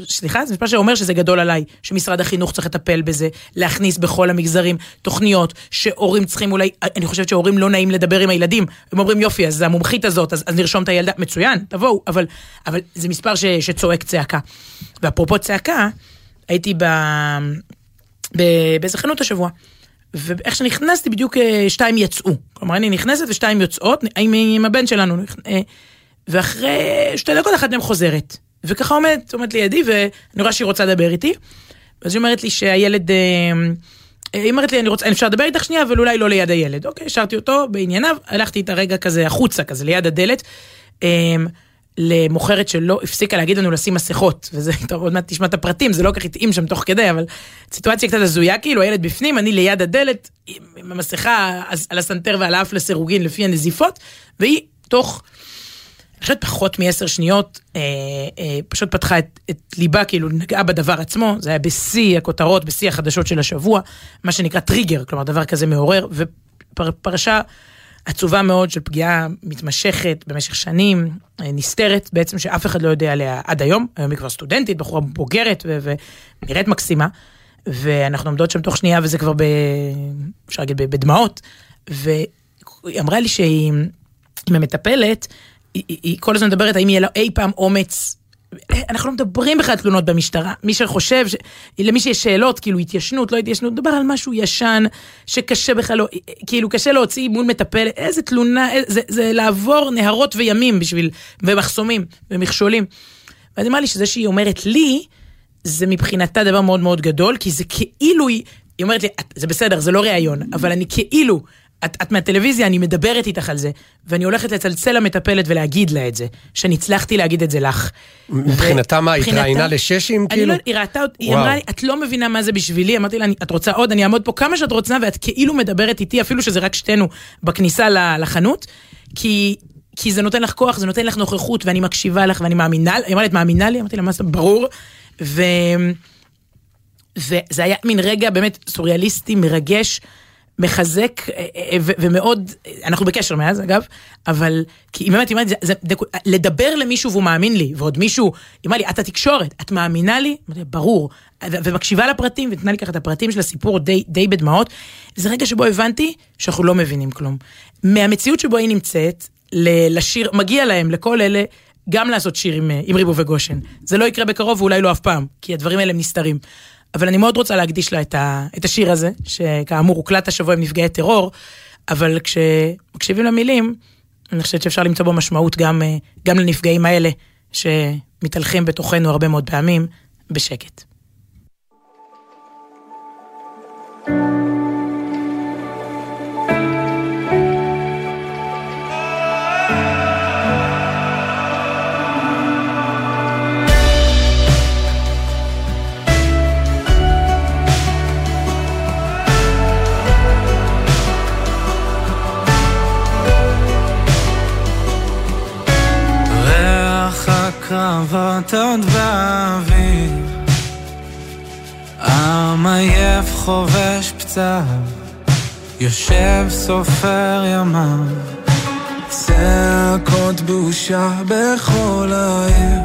סליחה, זה מספר שאומר שזה גדול עליי, שמשרד החינוך צריך לטפל בזה, להכניס בכל המגזרים תוכניות, שהורים צריכים אולי, אני חושבת שהורים לא נעים לדבר עם הילדים, הם אומרים יופי, אז המומחית הזאת, אז, אז נרשום את הילדה, מצוין, תבואו, אבל, אבל זה מספר ש, שצועק צעקה. ואפרופו צעקה, הייתי ב... ב- באיזה חנות השבוע. ואיך שנכנסתי בדיוק אה, שתיים יצאו. כלומר אני נכנסת ושתיים יוצאות עם, עם הבן שלנו. אה, ואחרי שתי דקות אחת מהן חוזרת. וככה עומדת, עומדת לידי ואני רואה שהיא רוצה לדבר איתי. ואז היא אומרת לי שהילד... אה, אה, היא אומרת לי, אני רוצה, אפשר לדבר איתך שנייה, אבל אולי לא ליד הילד. אוקיי, השארתי אותו בענייניו, הלכתי איתה רגע כזה החוצה, כזה ליד הדלת. אה, למוכרת שלא הפסיקה להגיד לנו לשים מסכות, וזה, טוב, עוד מעט תשמע את הפרטים, זה לא כל כך התאים שם תוך כדי, אבל סיטואציה קצת הזויה, כאילו הילד בפנים, אני ליד הדלת, עם, המסכה אז- על הסנטר ועל האף לסירוגין לפי הנזיפות, והיא תוך, אני חושבת פחות מעשר שניות, אה, אה, פשוט פתחה את, את ליבה, כאילו נגעה בדבר עצמו, זה היה בשיא הכותרות, בשיא החדשות של השבוע, מה שנקרא טריגר, כלומר דבר כזה מעורר, ופרשה עצובה מאוד של פגיעה מתמשכת במשך שנים, אה, נסתרת בעצם שאף אחד לא יודע עליה עד היום, היום היא כבר סטודנטית, בחורה בוגרת ונראית מקסימה, ואנחנו עומדות שם תוך שנייה וזה כבר ב... אפשר להגיד בדמעות, והיא אמרה לי שהיא עם היא, היא, היא כל הזמן מדברת האם יהיה לה אי פעם אומץ אנחנו לא מדברים בכלל תלונות במשטרה. מי שחושב, ש... למי שיש שאלות, כאילו התיישנות, לא התיישנות, מדבר על משהו ישן, שקשה בכלל, לא, כאילו קשה להוציא מול מטפלת, איזה תלונה, איזה, זה, זה לעבור נהרות וימים בשביל, ומחסומים, ומכשולים. ואז אמרה לי שזה שהיא אומרת לי, זה מבחינתה דבר מאוד מאוד גדול, כי זה כאילו היא, היא אומרת לי, זה בסדר, זה לא ראיון, אבל אני כאילו, את, את מהטלוויזיה, אני מדברת איתך על זה, ואני הולכת לצלצל למטפלת ולהגיד לה את זה, שאני הצלחתי להגיד את זה לך. מבחינתה מה, התראיינה לששים כאילו? לא, היא ראתה אותי, היא אמרה לי, את לא מבינה מה זה בשבילי, אמרתי לה, "אני- את רוצה עוד, אני אעמוד פה כמה שאת רוצה, ואת כאילו מדברת איתי, אפילו שזה רק שתינו בכניסה לחנות, כי... כי זה נותן לך כוח, זה נותן לך נוכחות, ואני מקשיבה לך, ואני מאמינה, היא אמרה לי, את מאמינה לי? אמרתי לה, מה זה, ברור. ו... וזה היה מין רגע באמת סוריאליסטי, מרגש, מחזק, אה, אה, ומאוד, אנחנו בקשר מאז אגב, אבל, כי היא באמת, היא אומרת, לדבר למישהו והוא מאמין לי, ועוד מישהו, היא אמרה לי, את התקשורת, את מאמינה לי? ברור, ומקשיבה לפרטים, ונתנה לי ככה את הפרטים של הסיפור די, די בדמעות, זה רגע שבו הבנתי שאנחנו לא מבינים כלום. מהמציאות שבו היא נמצאת, לשיר, מגיע להם, לכל אלה, גם לעשות שיר עם, אה, עם ריבו וגושן. זה לא יקרה בקרוב ואולי לא אף פעם, כי הדברים האלה הם נסתרים. אבל אני מאוד רוצה להקדיש לה את, ה, את השיר הזה, שכאמור הוקלט השבוע עם נפגעי טרור, אבל כשמקשיבים למילים, אני חושבת שאפשר למצוא בו משמעות גם, אה, גם לנפגעים האלה, שמתהלכים בתוכנו הרבה מאוד פעמים, בשקט. ריח עוד באוויר. עם עייף חובש פצעיו יושב סופר ימיו. צעקות בושה בכל העיר.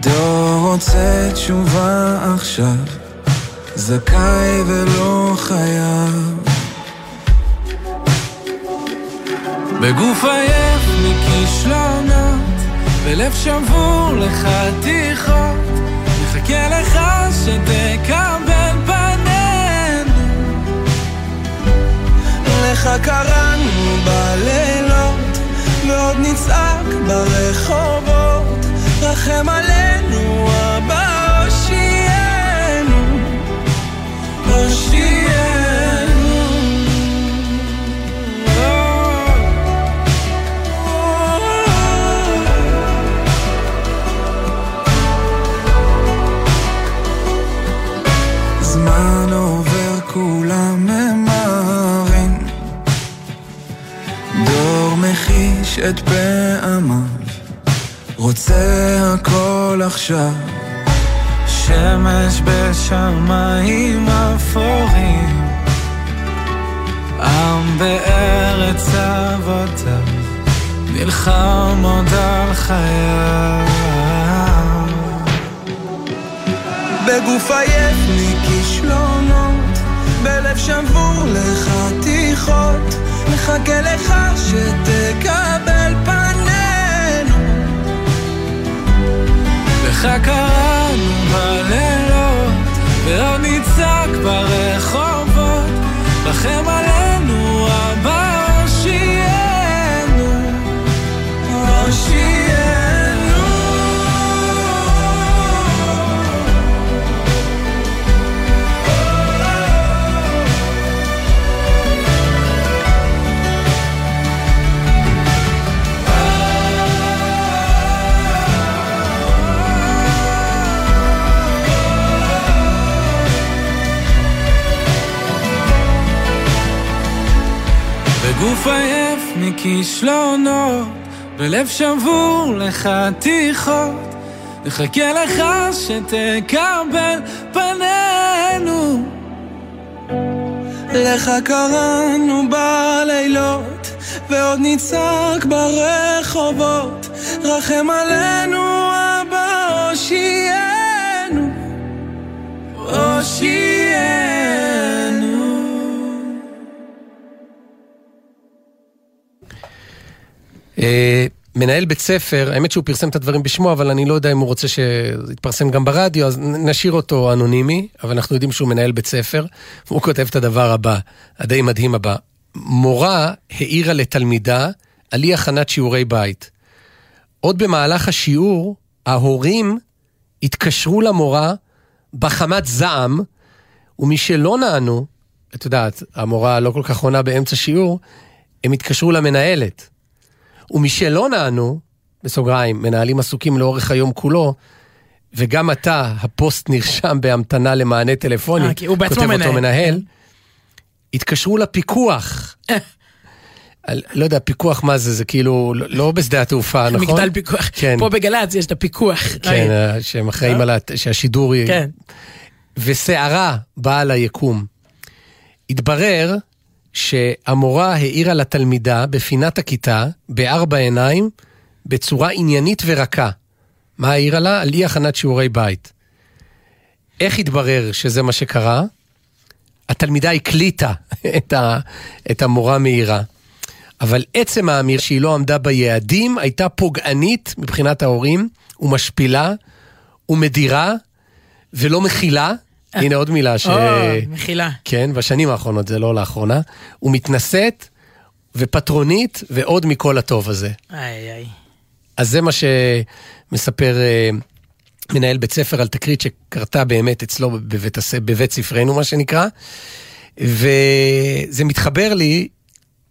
דור רוצה תשובה עכשיו זכאי ולא חייב. בגוף עייף מכישלונות, בלב שבור לחתיכות, מחכה לך שתקבל פנינו. לך קראנו בלילות, ועוד נצעק ברחובות, רחם עלינו אבא הושיענו, הושיענו. את פעמיו, רוצה הכל עכשיו. שמש בשמיים אפורים, עם בארץ אבותיו, נלחם עוד על חייו. בגוף עייף מכישלונות, בלב שבור לחתיכות, מחכה לך שתקבל פנינו. לך קראנו בלילות, ועוד נצעק ברחובות, רחם עלינו בגוף עייף מכישלונות, בלב שבור לחתיכות, נחכה לך שתקבל פנינו. לך קראנו בלילות, ועוד נצעק ברחובות, רחם עלינו אבא הושיענו, הושיענו. מנהל בית ספר, האמת שהוא פרסם את הדברים בשמו, אבל אני לא יודע אם הוא רוצה שזה יתפרסם גם ברדיו, אז נשאיר אותו אנונימי, אבל אנחנו יודעים שהוא מנהל בית ספר, והוא כותב את הדבר הבא, הדי מדהים הבא. מורה העירה לתלמידה על אי הכנת שיעורי בית. עוד במהלך השיעור, ההורים התקשרו למורה בחמת זעם, ומשלא נענו, את יודעת, המורה לא כל כך עונה באמצע שיעור, הם התקשרו למנהלת. ומשלא נענו, בסוגריים, מנהלים עסוקים לאורך היום כולו, וגם אתה, הפוסט נרשם בהמתנה למענה טלפוני, אה, הוא בעצמו כותב אותו מנהל. כן. מנהל, התקשרו לפיקוח. על- לא יודע, פיקוח מה זה, זה כאילו, לא- לא בשדה התעופה, נכון? מגדל פיקוח. כן. פה בגל"צ יש את הפיקוח. כן, אה, שהם אחראים על ה... שהשידור... כן. וסערה באה ליקום. התברר שהמורה העירה לתלמידה בפינת הכיתה, בארבע עיניים, בצורה עניינית ורכה. מה העירה לה? על אי הכנת שיעורי בית. איך התברר שזה מה שקרה? התלמידה הקליטה את, ה, את המורה מעירה. אבל עצם האמירה שהיא לא עמדה ביעדים הייתה פוגענית מבחינת ההורים, ומשפילה, ומדירה, ולא מכילה. הנה עוד מילה ש... או, מחילה. כן, בשנים האחרונות, זה לא לאחרונה. ומתנשאת, ופטרונית, ועוד מכל הטוב הזה. איי איי. אז זה מה שמספר אה, מנהל בית ספר על תקרית שקרתה באמת אצלו בבית, הס... בבית ספרנו, מה שנקרא. וזה מתחבר לי,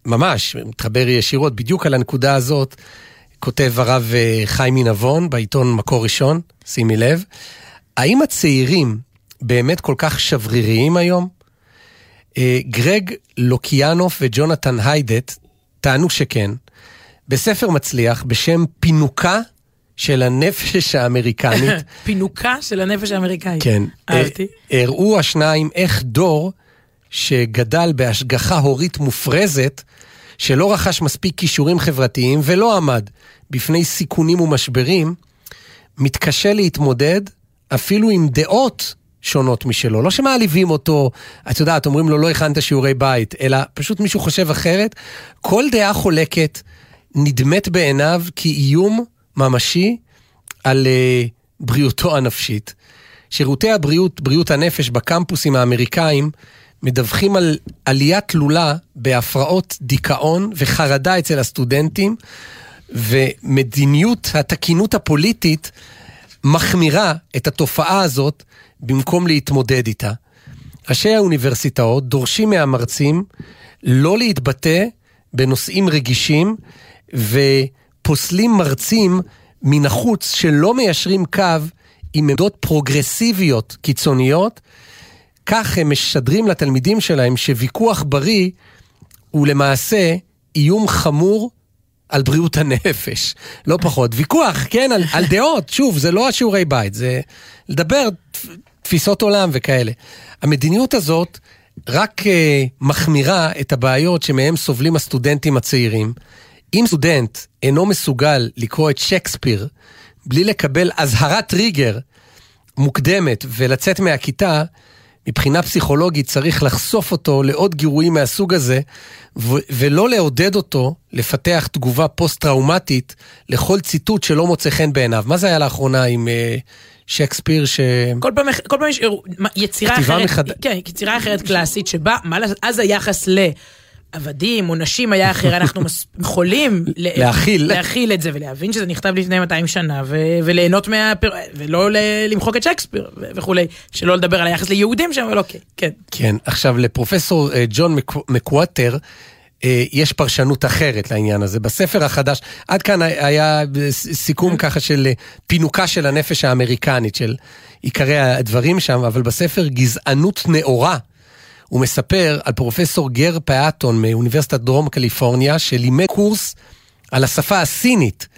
ממש, מתחבר ישירות בדיוק על הנקודה הזאת, כותב הרב אה, חיים מנבון בעיתון מקור ראשון, שימי לב. האם הצעירים באמת כל כך שבריריים היום? אה, גרג לוקיאנוף וג'ונתן היידט טענו שכן. בספר מצליח בשם פינוקה של הנפש האמריקנית, פינוקה של הנפש האמריקאית. כן, אהבתי. אה, הראו השניים איך דור שגדל בהשגחה הורית מופרזת, שלא רכש מספיק כישורים חברתיים ולא עמד בפני סיכונים ומשברים, מתקשה להתמודד אפילו עם דעות שונות משלו. לא שמעליבים אותו, את יודעת, אומרים לו לא הכנת שיעורי בית, אלא פשוט מישהו חושב אחרת. כל דעה חולקת נדמת בעיניו כאיום ממשי על uh, בריאותו הנפשית. שירותי הבריאות, בריאות הנפש בקמפוסים האמריקאים, מדווחים על עלייה תלולה בהפרעות דיכאון וחרדה אצל הסטודנטים, ומדיניות התקינות הפוליטית מחמירה את התופעה הזאת במקום להתמודד איתה. ראשי האוניברסיטאות דורשים מהמרצים לא להתבטא בנושאים רגישים ופוסלים מרצים מן החוץ שלא מיישרים קו עם עמדות פרוגרסיביות קיצוניות, כך הם משדרים לתלמידים שלהם שוויכוח בריא הוא למעשה איום חמור על בריאות הנפש, לא פחות. ויכוח, כן, על, על דעות, שוב, זה לא השיעורי בית, זה לדבר תפיסות עולם וכאלה. המדיניות הזאת רק uh, מחמירה את הבעיות שמהם סובלים הסטודנטים הצעירים. אם סטודנט אינו מסוגל לקרוא את שייקספיר בלי לקבל אזהרת טריגר מוקדמת ולצאת מהכיתה, מבחינה פסיכולוגית צריך לחשוף אותו לעוד גירויים מהסוג הזה, ו- ולא לעודד אותו לפתח תגובה פוסט-טראומטית לכל ציטוט שלא מוצא חן בעיניו. מה זה היה לאחרונה עם uh, שייקספיר ש... כל פעם, כל פעם יש יצירה אחרת, מחד- כן, יצירה אחרת קלאסית שבה, מה אז היחס לעבדים או נשים היה אחר, אנחנו יכולים ל- להכיל. להכיל את זה ולהבין שזה נכתב לפני 200 שנה ו- וליהנות מה... ולא ל- למחוק את שייקספיר וכולי, שלא לדבר על היחס ליהודים שם, אבל אוקיי, כן. כן, עכשיו לפרופסור אה, ג'ון מק- מקווטר, אה, יש פרשנות אחרת לעניין הזה. בספר החדש, עד כאן היה סיכום ככה של אה, פינוקה של הנפש האמריקנית, של עיקרי הדברים שם, אבל בספר גזענות נאורה, הוא מספר על פרופסור גר פאטון מאוניברסיטת דרום קליפורניה, שלימד קורס על השפה הסינית.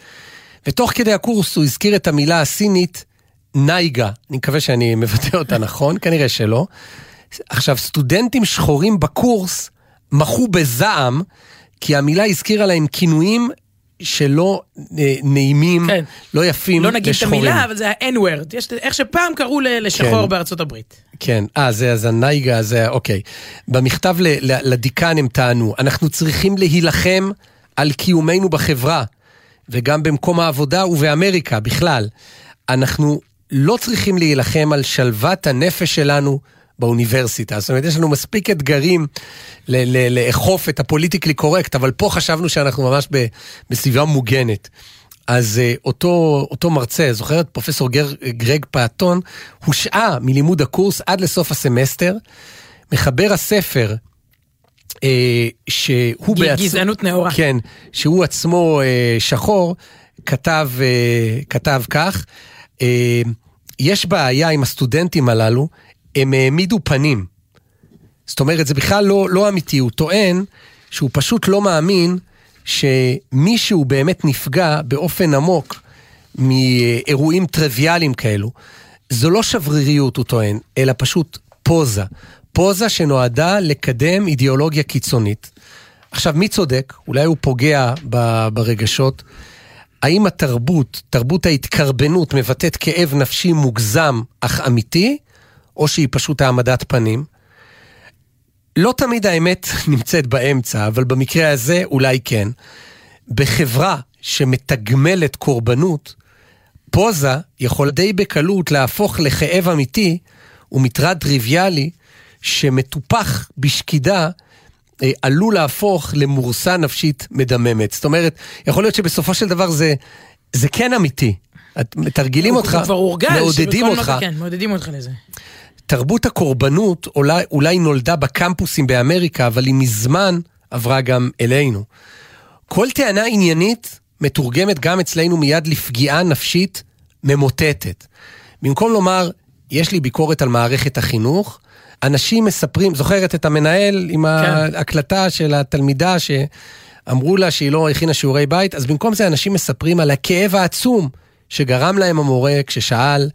ותוך כדי הקורס הוא הזכיר את המילה הסינית נייגה, אני מקווה שאני מבטא אותה נכון, כנראה שלא. עכשיו, סטודנטים שחורים בקורס מחו בזעם, כי המילה הזכירה להם כינויים שלא אה, נעימים, כן. לא יפים לא נגיד את לשחורים. המילה, אבל זה ה-N-word, יש- איך שפעם קראו לשחור כן. בארצות הברית. כן, אה, זה אז הנייגה, זה, אוקיי. במכתב ל, ל, לדיקן הם טענו, אנחנו צריכים להילחם על קיומנו בחברה, וגם במקום העבודה ובאמריקה בכלל. אנחנו לא צריכים להילחם על שלוות הנפש שלנו באוניברסיטה. זאת אומרת, יש לנו מספיק אתגרים לאכוף את הפוליטיקלי קורקט, אבל פה חשבנו שאנחנו ממש בסביבה מוגנת. אז uh, אותו, אותו מרצה, זוכרת, פרופסור גר, גרג פאטון, הושעה מלימוד הקורס עד לסוף הסמסטר. מחבר הספר, uh, שהוא ג- בעצמו... גזענות נאורה. כן, שהוא עצמו uh, שחור, כתב, uh, כתב כך, uh, יש בעיה עם הסטודנטים הללו, הם העמידו פנים. זאת אומרת, זה בכלל לא, לא אמיתי, הוא טוען שהוא פשוט לא מאמין שמישהו באמת נפגע באופן עמוק מאירועים טריוויאליים כאלו. זו לא שבריריות, הוא טוען, אלא פשוט פוזה. פוזה שנועדה לקדם אידיאולוגיה קיצונית. עכשיו, מי צודק? אולי הוא פוגע ב- ברגשות. האם התרבות, תרבות ההתקרבנות, מבטאת כאב נפשי מוגזם אך אמיתי, או שהיא פשוט העמדת פנים? לא תמיד האמת נמצאת באמצע, אבל במקרה הזה אולי כן. בחברה שמתגמלת קורבנות, פוזה יכול די בקלות להפוך לכאב אמיתי ומטרד טריוויאלי שמטופח בשקידה אה, עלול להפוך למורסה נפשית מדממת. זאת אומרת, יכול להיות שבסופו של דבר זה, זה כן אמיתי. את, מתרגלים הוא- אותך, כבר הורגל. מעודדים אותך. כן, מעודדים אותך לזה. תרבות הקורבנות אולי, אולי נולדה בקמפוסים באמריקה, אבל היא מזמן עברה גם אלינו. כל טענה עניינית מתורגמת גם אצלנו מיד לפגיעה נפשית ממוטטת. במקום לומר, יש לי ביקורת על מערכת החינוך, אנשים מספרים, זוכרת את המנהל עם ההקלטה של התלמידה שאמרו לה שהיא לא הכינה שיעורי בית, אז במקום זה אנשים מספרים על הכאב העצום שגרם להם המורה כששאל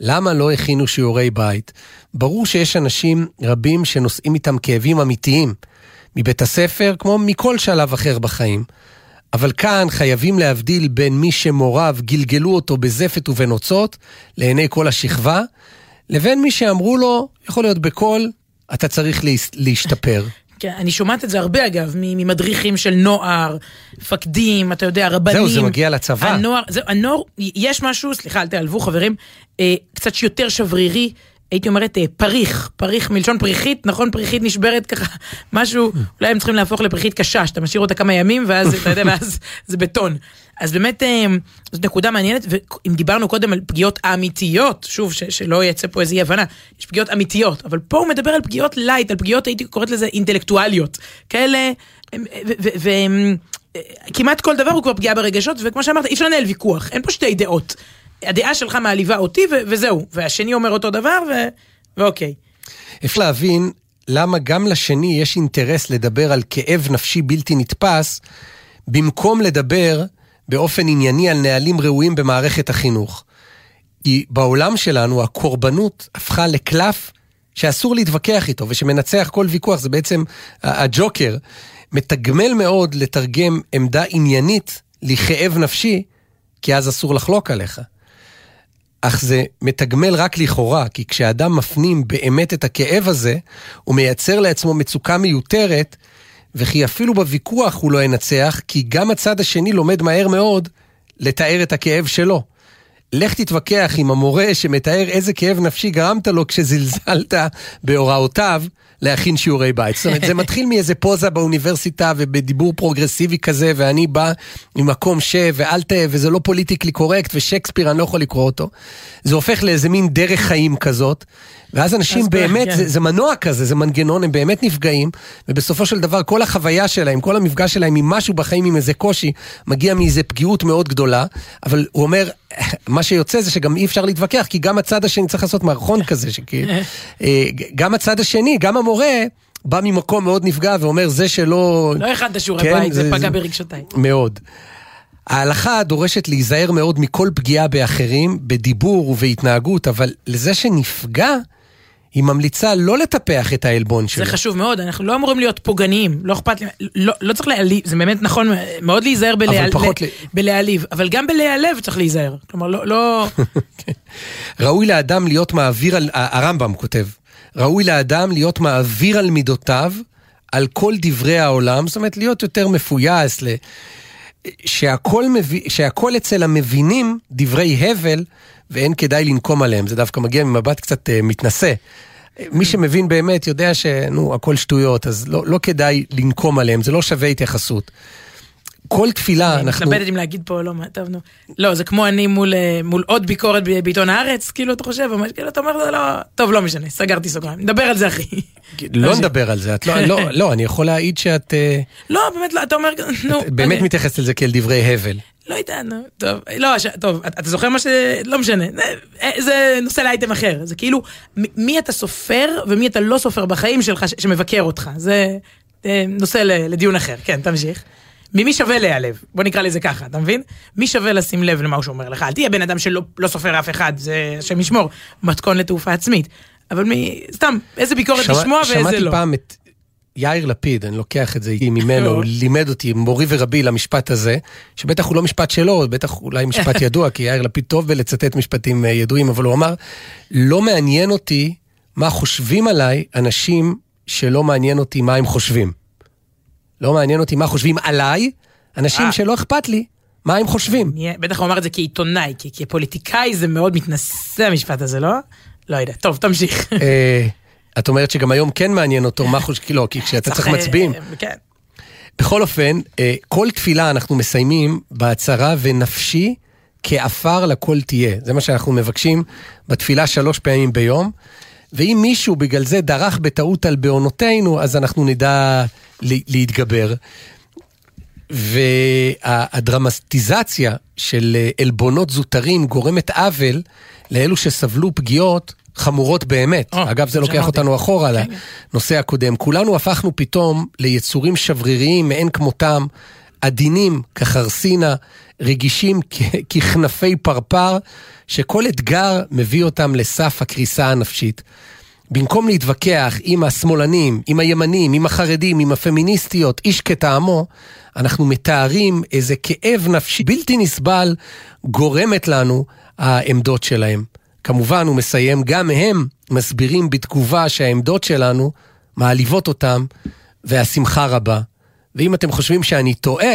למה לא הכינו שיעורי בית. ברור שיש אנשים רבים שנושאים איתם כאבים אמיתיים מבית הספר, כמו מכל שלב אחר בחיים. אבל כאן חייבים להבדיל בין מי שמוריו גלגלו אותו בזפת ובנוצות לעיני כל השכבה, לבין מי שאמרו לו, יכול להיות בקול, אתה צריך להשתפר. כן, אני שומעת את זה הרבה אגב, ממדריכים של נוער, מפקדים, אתה יודע, רבנים. זהו, זה מגיע לצבא. הנוער, זהו, הנוער, יש משהו, סליחה, אל תיעלבו חברים, אה, קצת יותר שברירי, הייתי אומרת אה, פריך, פריך מלשון פריחית, נכון? פריחית נשברת ככה, משהו, אולי הם צריכים להפוך לפריחית קשה, שאתה משאיר אותה כמה ימים, ואז, אתה יודע, ואז זה בטון. אז באמת, אה, זאת נקודה מעניינת, ואם דיברנו קודם על פגיעות אמיתיות, שוב, ש- שלא יצא פה איזו אי הבנה, יש פגיעות אמיתיות, אבל פה הוא מדבר על פגיעות light, על פגיעות, הייתי קוראת לזה אינטלקטואליות. כאלה, הם- ו- ו- ו- אה, כל דבר הוא כבר פגיעה ברגשות, וכמו שאמרת, אי אפשר לנהל ויכוח, אין פה שתי דעות. הדעה שלך מעליבה אותי, ו- וזהו, והשני אומר אותו דבר, ו- ואוקיי. אפשר להבין למה גם לשני יש אינטרס לדבר על כאב נפשי בלתי נתפס, במקום לדבר באופן ענייני על נהלים ראויים במערכת החינוך. כי בעולם שלנו הקורבנות הפכה לקלף שאסור להתווכח איתו, ושמנצח כל ויכוח, זה בעצם הג'וקר. מתגמל מאוד לתרגם עמדה עניינית לכאב נפשי, כי אז אסור לחלוק עליך. אך זה מתגמל רק לכאורה, כי כשאדם מפנים באמת את הכאב הזה, הוא מייצר לעצמו מצוקה מיותרת, וכי אפילו בוויכוח הוא לא ינצח, כי גם הצד השני לומד מהר מאוד לתאר את הכאב שלו. לך תתווכח עם המורה שמתאר איזה כאב נפשי גרמת לו כשזלזלת בהוראותיו להכין שיעורי בית. זאת אומרת, זה מתחיל מאיזה פוזה באוניברסיטה ובדיבור פרוגרסיבי כזה, ואני בא ממקום ש... ואל ת... וזה לא פוליטיקלי קורקט, ושייקספיר, אני לא יכול לקרוא אותו. זה הופך לאיזה מין דרך חיים כזאת, ואז אנשים אז באמת, כן. זה, זה מנוע כזה, זה מנגנון, הם באמת נפגעים, ובסופו של דבר כל החוויה שלהם, כל המפגש שלהם עם משהו בחיים, עם איזה קושי, מגיע מאיזה פגיעות מאוד גדולה, אבל הוא אומר, מה שיוצא זה שגם אי אפשר להתווכח, כי גם הצד השני צריך לעשות מערכון כזה, שכאילו, אה, גם הצד השני, גם המורה, בא ממקום מאוד נפגע ואומר, זה שלא... לא הכנת שיעורי כן, בית, זה זה- פגע זה- ברגשותיי. מאוד. ההלכה דורשת להיזהר מאוד מכל פגיעה באחרים, בדיבור ובהתנהגות, אבל לזה שנפגע, היא ממליצה לא לטפח את העלבון שלו. זה חשוב מאוד, אנחנו לא אמורים להיות פוגעניים, לא אכפת לי, לא, לא צריך להעליב, זה באמת נכון מאוד להיזהר בלהעל- פחות ל- בלהעליב, אבל גם בלהיעלב צריך להיזהר. כלומר, לא, לא, ראוי לאדם להיות מעביר על, הרמב"ם כותב, ראוי לאדם להיות מעביר על מידותיו, על כל דברי העולם, זאת אומרת להיות יותר מפויס, ל... שהכל, מביא, שהכל אצל המבינים דברי הבל ואין כדאי לנקום עליהם. זה דווקא מגיע ממבט קצת uh, מתנשא. מי שמבין באמת יודע שנו, הכל שטויות, אז לא, לא כדאי לנקום עליהם, זה לא שווה התייחסות. כל תפילה אני אנחנו... מתלבטת אם להגיד פה לא, מה, טוב נו. לא, זה כמו אני מול, אה, מול עוד ביקורת בעיתון הארץ, כאילו אתה חושב, ממש, כאילו אתה אומר, זה לא, טוב, לא משנה, סגרתי סוגריים, נדבר על זה אחי. לא נדבר על זה, את לא, לא, לא, אני יכול להעיד שאת אה, לא, באמת, לא, אתה אומר, נו. את באמת אני- מתייחסת לזה כאל דברי הבל. לא יודע, נו, טוב, לא, ש... טוב, אתה זוכר מה ש... לא משנה, זה, זה נושא לאייטם אחר, זה כאילו, מי אתה סופר ומי אתה לא סופר בחיים שלך ש... שמבקר אותך, זה אה, נושא ל... לדיון אחר, כן, תמשיך. ממי שווה להיעלב, בוא נקרא לזה ככה, אתה מבין? מי שווה לשים לב למה שהוא אומר לך, אל תהיה בן אדם שלא לא סופר אף אחד, זה השם ישמור, מתכון לתעופה עצמית. אבל מי, סתם, איזה ביקורת שמע- לשמוע ואיזה שמעתי לא. פעם את יאיר לפיד, אני לוקח את זה ממנו, הוא לימד אותי, מורי ורבי למשפט הזה, שבטח הוא לא משפט שלו, בטח אולי משפט ידוע, כי יאיר לפיד טוב בלצטט משפטים אה, ידועים, אבל הוא אמר, לא מעניין אותי מה חושבים עליי אנשים שלא מעניין אותי מה הם חושבים. לא מעניין אותי מה חושבים עליי, אנשים אה. שלא אכפת לי מה הם חושבים. בטח הוא אמר את זה כעיתונאי, כי כפוליטיקאי זה מאוד מתנשא המשפט הזה, לא? לא יודע, טוב, תמשיך. אה, את אומרת שגם היום כן מעניין אותו מה חושבים, לא, כי כשאתה צריך אה, מצביעים. כן. בכל אופן, אה, כל תפילה אנחנו מסיימים בהצהרה ונפשי כעפר לכל תהיה. זה מה שאנחנו מבקשים בתפילה שלוש פעמים ביום. ואם מישהו בגלל זה דרך בטעות על בעונותינו, אז אנחנו נדע להתגבר. והדרמטיזציה של אה, עלבונות זוטרים גורמת עוול לאלו שסבלו פגיעות חמורות באמת. אה, אגב, זה לוקח שמעתי. אותנו אחורה כן. לנושא הקודם. כולנו הפכנו פתאום ליצורים שבריריים מאין כמותם, עדינים כחרסינה, רגישים ככנפי פרפר, שכל אתגר מביא אותם לסף הקריסה הנפשית. במקום להתווכח עם השמאלנים, עם הימנים, עם החרדים, עם הפמיניסטיות, איש כטעמו, אנחנו מתארים איזה כאב נפשי בלתי נסבל גורמת לנו העמדות שלהם. כמובן, הוא מסיים, גם הם מסבירים בתגובה שהעמדות שלנו מעליבות אותם, והשמחה רבה. ואם אתם חושבים שאני טועה,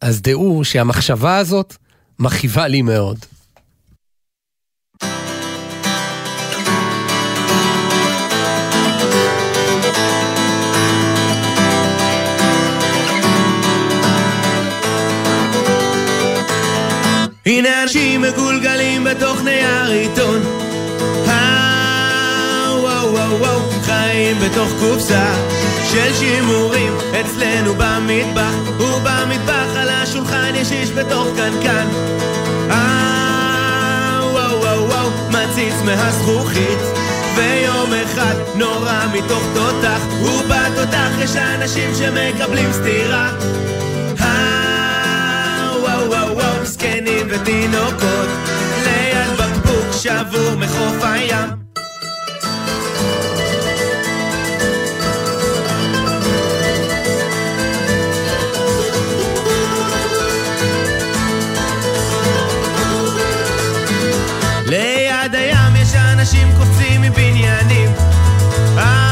אז דעו שהמחשבה הזאת מכאיבה לי מאוד. הנה אנשים מגולגלים בתוך נייר עיתון. וואו וואו וואו בתוך קופסה של שימורים. אצלנו במטבח על השולחן יש בתוך וואו וואו וואו מציץ ויום אחד מתוך אנשים שמקבלים סטירה ותינוקות ליד בקבוק שבור מחוף הים. אה,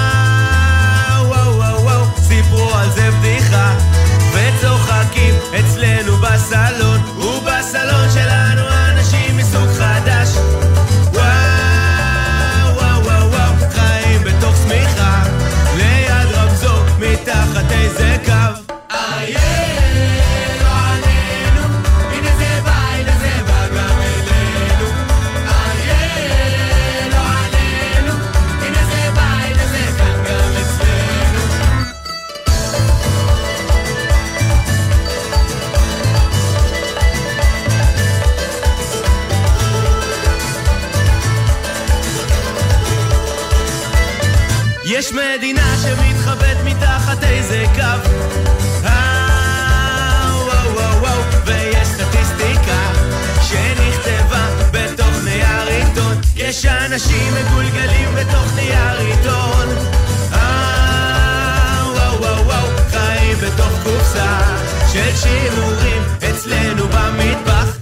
אצלנו בסלון איזה קו. אה, יש אנשים מגולגלים בתוך נייר עיתון. אה, וואו שימורים אצלנו במטבח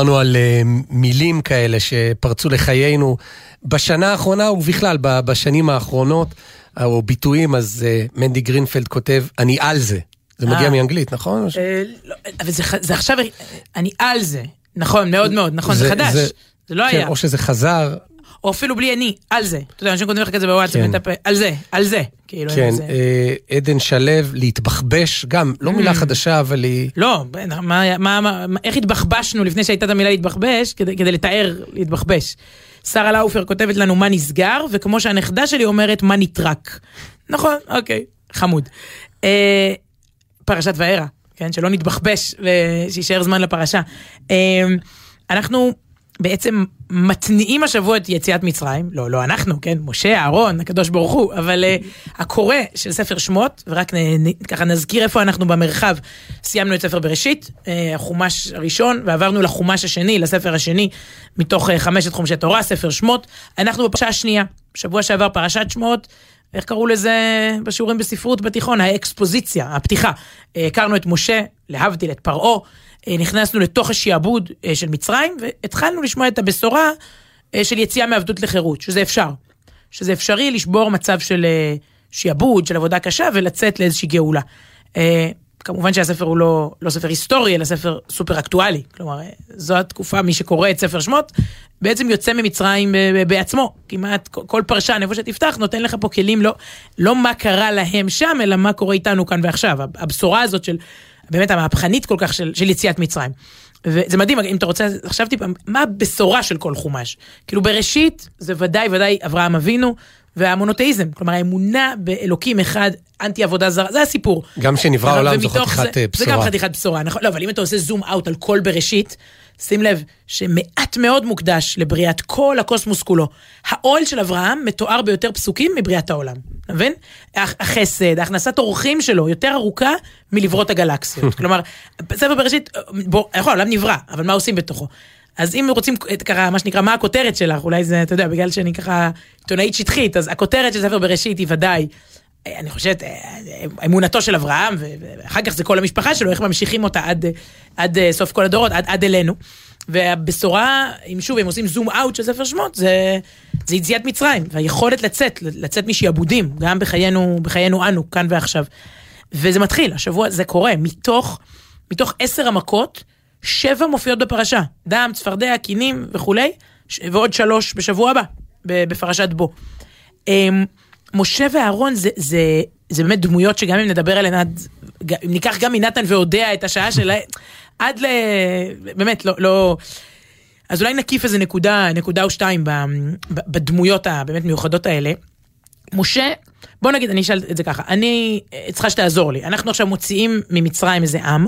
דיברנו על אה, מילים כאלה שפרצו לחיינו בשנה האחרונה ובכלל בשנים האחרונות, או ביטויים, אז אה, מנדי גרינפלד כותב, אני על זה. זה מגיע אה. מאנגלית, נכון? לא, אבל זה עכשיו, אני על זה. נכון, מאוד מאוד, נכון, זה חדש. זה לא כן, היה. או שזה חזר, או אפילו בלי אני, על זה. אתה יודע, אנשים כותבים לך כזה בוואטסאפ, כן. על זה, על זה. כאילו, כן, זה- אה, עדן שלו, להתבחבש, גם, לא מילה חדשה, אבל היא... לא, מה, מה, מה, איך התבחבשנו לפני שהייתה את המילה להתבחבש, כדי, כדי לתאר להתבחבש. שרה לאופר כותבת לנו מה נסגר, וכמו שהנכדה שלי אומרת, מה נטרק. נכון, אוקיי, חמוד. אה, פרשת וארא, כן, שלא נתבחבש ושישאר זמן לפרשה. אה, אנחנו בעצם מתניעים השבוע את יציאת מצרים, לא, לא אנחנו, כן, משה, אהרון, הקדוש ברוך הוא, אבל uh, הקורא של ספר שמות, ורק נ, נ, ככה נזכיר איפה אנחנו במרחב, סיימנו את ספר בראשית, uh, החומש הראשון, ועברנו לחומש השני, לספר השני, מתוך uh, חמשת חומשי תורה, ספר שמות. אנחנו בפרשה השנייה, שבוע שעבר פרשת שמות, איך קראו לזה בשיעורים בספרות בתיכון? האקספוזיציה, הפתיחה. הכרנו את משה, להבדיל את פרעה, נכנסנו לתוך השעבוד אה, של מצרים, והתחלנו לשמוע את הבשורה אה, של יציאה מעבדות לחירות, שזה אפשר. שזה אפשרי לשבור מצב של אה, שעבוד, של עבודה קשה, ולצאת לאיזושהי גאולה. אה, כמובן שהספר הוא לא, לא ספר היסטורי, אלא ספר סופר אקטואלי. כלומר, אה, זו התקופה, מי שקורא את ספר שמות, בעצם יוצא ממצרים בעצמו. כמעט כל פרשן, איפה שתפתח, נותן לך פה כלים, לא, לא מה קרה להם שם, אלא מה קורה איתנו כאן ועכשיו. הבשורה הזאת של, באמת המהפכנית כל כך של, של יציאת מצרים. וזה מדהים, אם אתה רוצה, עכשיו טיפה, מה הבשורה של כל חומש? כאילו בראשית, זה ודאי ודאי אברהם אבינו והמונותאיזם. כלומר, האמונה באלוקים אחד, אנטי עבודה זרה, זה הסיפור. גם שנברא העולם זו חתיכת זה, אה, זה גם בשורה. חתיכת בשורה, נכון? לא, אבל אם אתה עושה זום אאוט על כל בראשית, שים לב שמעט מאוד מוקדש לבריאת כל הקוסמוס כולו. האוהל של אברהם מתואר ביותר פסוקים מבריאת העולם, אתה מבין? הח- החסד, הכנסת אורחים שלו יותר ארוכה מלברוא את הגלקסיות. כלומר, בספר בראשית, בוא, נכון, העולם נברא, אבל מה עושים בתוכו? אז אם רוצים ככה, מה שנקרא, מה הכותרת שלך, אולי זה, אתה יודע, בגלל שאני ככה עיתונאית שטחית, אז הכותרת של ספר בראשית היא ודאי אני חושבת, אה, אמונתו של אברהם, ואחר כך זה כל המשפחה שלו, איך ממשיכים אותה עד, אה, עד אה, סוף כל הדורות, עד, עד אלינו. והבשורה, אם שוב, הם עושים זום אאוט של ספר שמות, זה, זה יציאת מצרים, והיכולת לצאת, לצאת משעבודים, גם בחיינו, בחיינו אנו, כאן ועכשיו. וזה מתחיל, השבוע זה קורה, מתוך, מתוך עשר המכות, שבע מופיעות בפרשה, דם, צפרדע, קינים וכולי, ועוד שלוש בשבוע הבא, בפרשת בו. משה ואהרון זה, זה, זה באמת דמויות שגם אם נדבר עליהן עד, אם ניקח גם מנתן ואודיה את השעה שלהם, עד ל... באמת, לא, לא... אז אולי נקיף איזה נקודה, נקודה או שתיים בדמויות הבאמת מיוחדות האלה. משה, בוא נגיד, אני אשאל את זה ככה, אני צריכה שתעזור לי. אנחנו עכשיו מוציאים ממצרים איזה עם,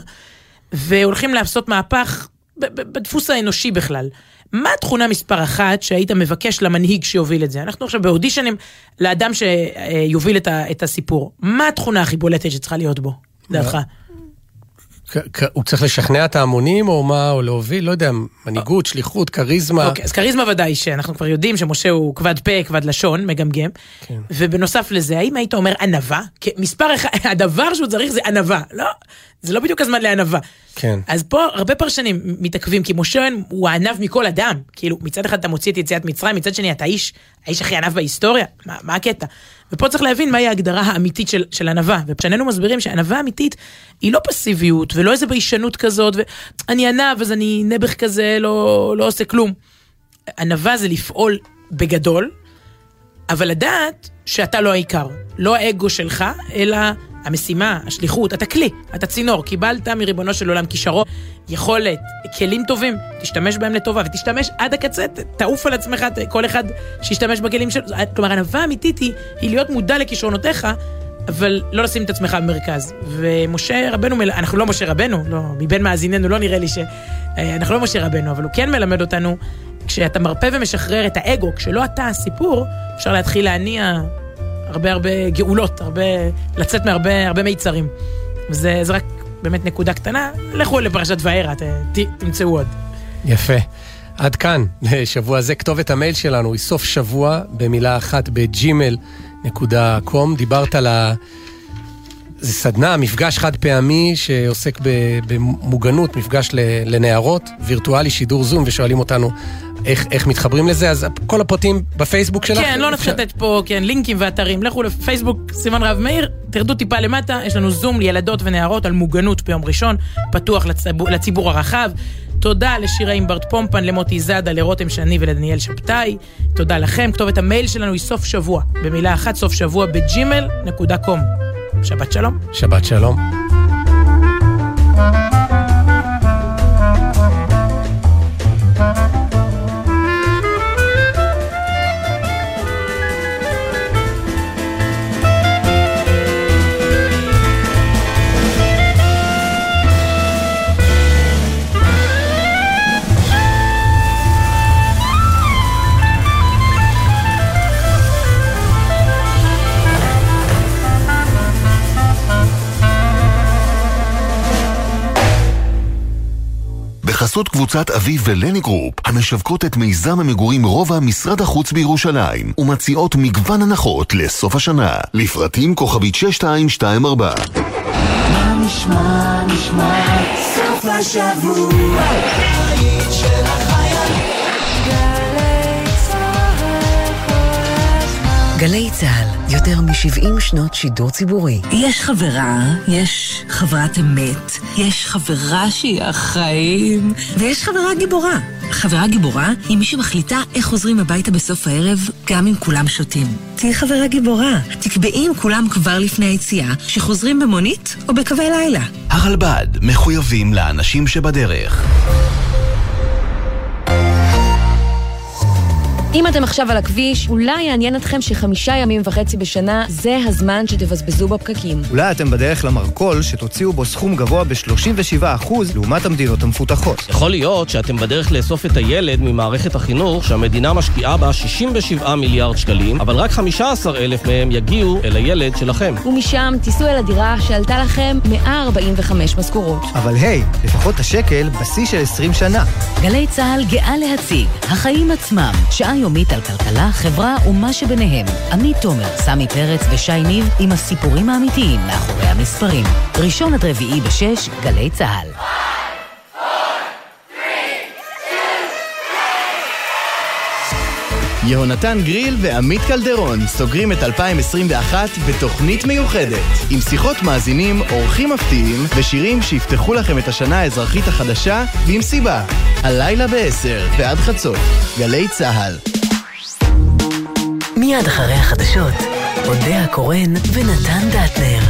והולכים לעשות מהפך בדפוס האנושי בכלל. מה התכונה מספר אחת שהיית מבקש למנהיג שיוביל את זה? אנחנו עכשיו באודישנים לאדם שיוביל את, ה- את הסיפור. מה התכונה הכי בולטת שצריכה להיות בו, לדעתך? הוא צריך לשכנע את ההמונים, או מה, או להוביל, לא יודע, מנהיגות, שליחות, כריזמה. אוקיי, אז כריזמה ודאי שאנחנו כבר יודעים שמשה הוא כבד פה, כבד לשון, מגמגם. כן. ובנוסף לזה, האם היית אומר ענווה? כי מספר אחד, הדבר שהוא צריך זה ענווה. לא, זה לא בדיוק הזמן לענווה. כן. אז פה הרבה פרשנים מתעכבים, כי משה הוא הענב מכל אדם. כאילו, מצד אחד אתה מוציא את יציאת מצרים, מצד שני אתה האיש, האיש הכי ענב בהיסטוריה. מה, מה הקטע? ופה צריך להבין מהי ההגדרה האמיתית של, של ענווה. ופרשנינו מסבירים שענווה אמיתית היא לא פסיביות, ולא איזה ביישנות כזאת, ואני ענב אז אני נעבך כזה, לא, לא עושה כלום. ענווה זה לפעול בגדול, אבל לדעת שאתה לא העיקר. לא האגו שלך, אלא המשימה, השליחות, אתה כלי, אתה צינור. קיבלת מריבונו של עולם כישרון, יכולת, כלים טובים, תשתמש בהם לטובה, ותשתמש עד הקצה, תעוף על עצמך, כל אחד שישתמש בכלים שלו. כלומר, ענווה אמיתית היא, היא להיות מודע לכישרונותיך, אבל לא לשים את עצמך במרכז. ומשה רבנו, אנחנו לא משה רבנו, לא, מבין מאזיננו לא נראה לי ש... אה, אנחנו לא משה רבנו, אבל הוא כן מלמד אותנו, כשאתה מרפא ומשחרר את האגו, כשלא אתה הסיפור, אפשר להתחיל להניע הרבה הרבה גאולות, הרבה, לצאת מהרבה הרבה מיצרים. וזה זה רק באמת נקודה קטנה, לכו לפרשת ת- תמצאו עוד. יפה. עד כאן, שבוע זה. כתובת המייל שלנו היא סוף שבוע, במילה אחת בג'ימל נקודה קום. דיברת על זה סדנה, מפגש חד פעמי שעוסק במוגנות, מפגש לנערות, וירטואלי, שידור זום, ושואלים אותנו איך, איך מתחברים לזה, אז כל הפרטים בפייסבוק שלך. כן, לא אפשר- נפשטט פה, כן, לינקים ואתרים. לכו לפייסבוק, סימן רהב מאיר, תרדו טיפה למטה, יש לנו זום לילדות ונערות על מוגנות ביום ראשון, פתוח לציבור, לציבור הרחב. תודה לשירה אימברט פומפן, למוטי זאדה, לרותם שני ולדניאל שבתאי. תודה לכם. כתובת המייל שלנו היא סוף שבוע, במילה אחת, סוף שבוע, בג'ימל נקודה קום. שבת שלום. שבת שלום. בחסות קבוצת אביב ולני גרופ, המשווקות את מיזם המגורים רובע משרד החוץ בירושלים, ומציעות מגוון הנחות לסוף השנה. לפרטים כוכבית 6224. מה נשמע, נשמע, סוף השבוע, הבית של החיילים. גלי צה"ל, יותר מ-70 שנות שידור ציבורי. יש חברה, יש חברת אמת, יש חברה שהיא החיים, ויש חברה גיבורה. חברה גיבורה היא מי שמחליטה איך חוזרים הביתה בסוף הערב, גם אם כולם שותים. תהיי חברה גיבורה. תקבעי עם כולם כבר לפני היציאה, שחוזרים במונית או בקווי לילה. הרלב"ד מחויבים לאנשים שבדרך. אם אתם עכשיו על הכביש, אולי יעניין אתכם שחמישה ימים וחצי בשנה זה הזמן שתבזבזו בפקקים. אולי אתם בדרך למרכול שתוציאו בו סכום גבוה ב-37% לעומת המדינות המפותחות. יכול להיות שאתם בדרך לאסוף את הילד ממערכת החינוך שהמדינה משקיעה בה 67 מיליארד שקלים, אבל רק 15 אלף מהם יגיעו אל הילד שלכם. ומשם תיסעו אל הדירה שעלתה לכם 145 משכורות. אבל היי, לפחות השקל בשיא של 20 שנה. גלי צה"ל גאה להציג החיים עצמם, שעה יומית על כלכלה, חברה ומה שביניהם. עמית תומר, סמי פרץ ושי ניב עם הסיפורים האמיתיים מאחורי המספרים. ראשון עד רביעי בשש, גלי צה"ל. יהונתן גריל ועמית קלדרון סוגרים את 2021 בתוכנית מיוחדת עם שיחות מאזינים, אורחים מפתיעים ושירים שיפתחו לכם את השנה האזרחית החדשה ועם סיבה. הלילה ב-10 ועד חצות, גלי צה"ל. מיד אחרי החדשות, אודה הקורן ונתן דטנר.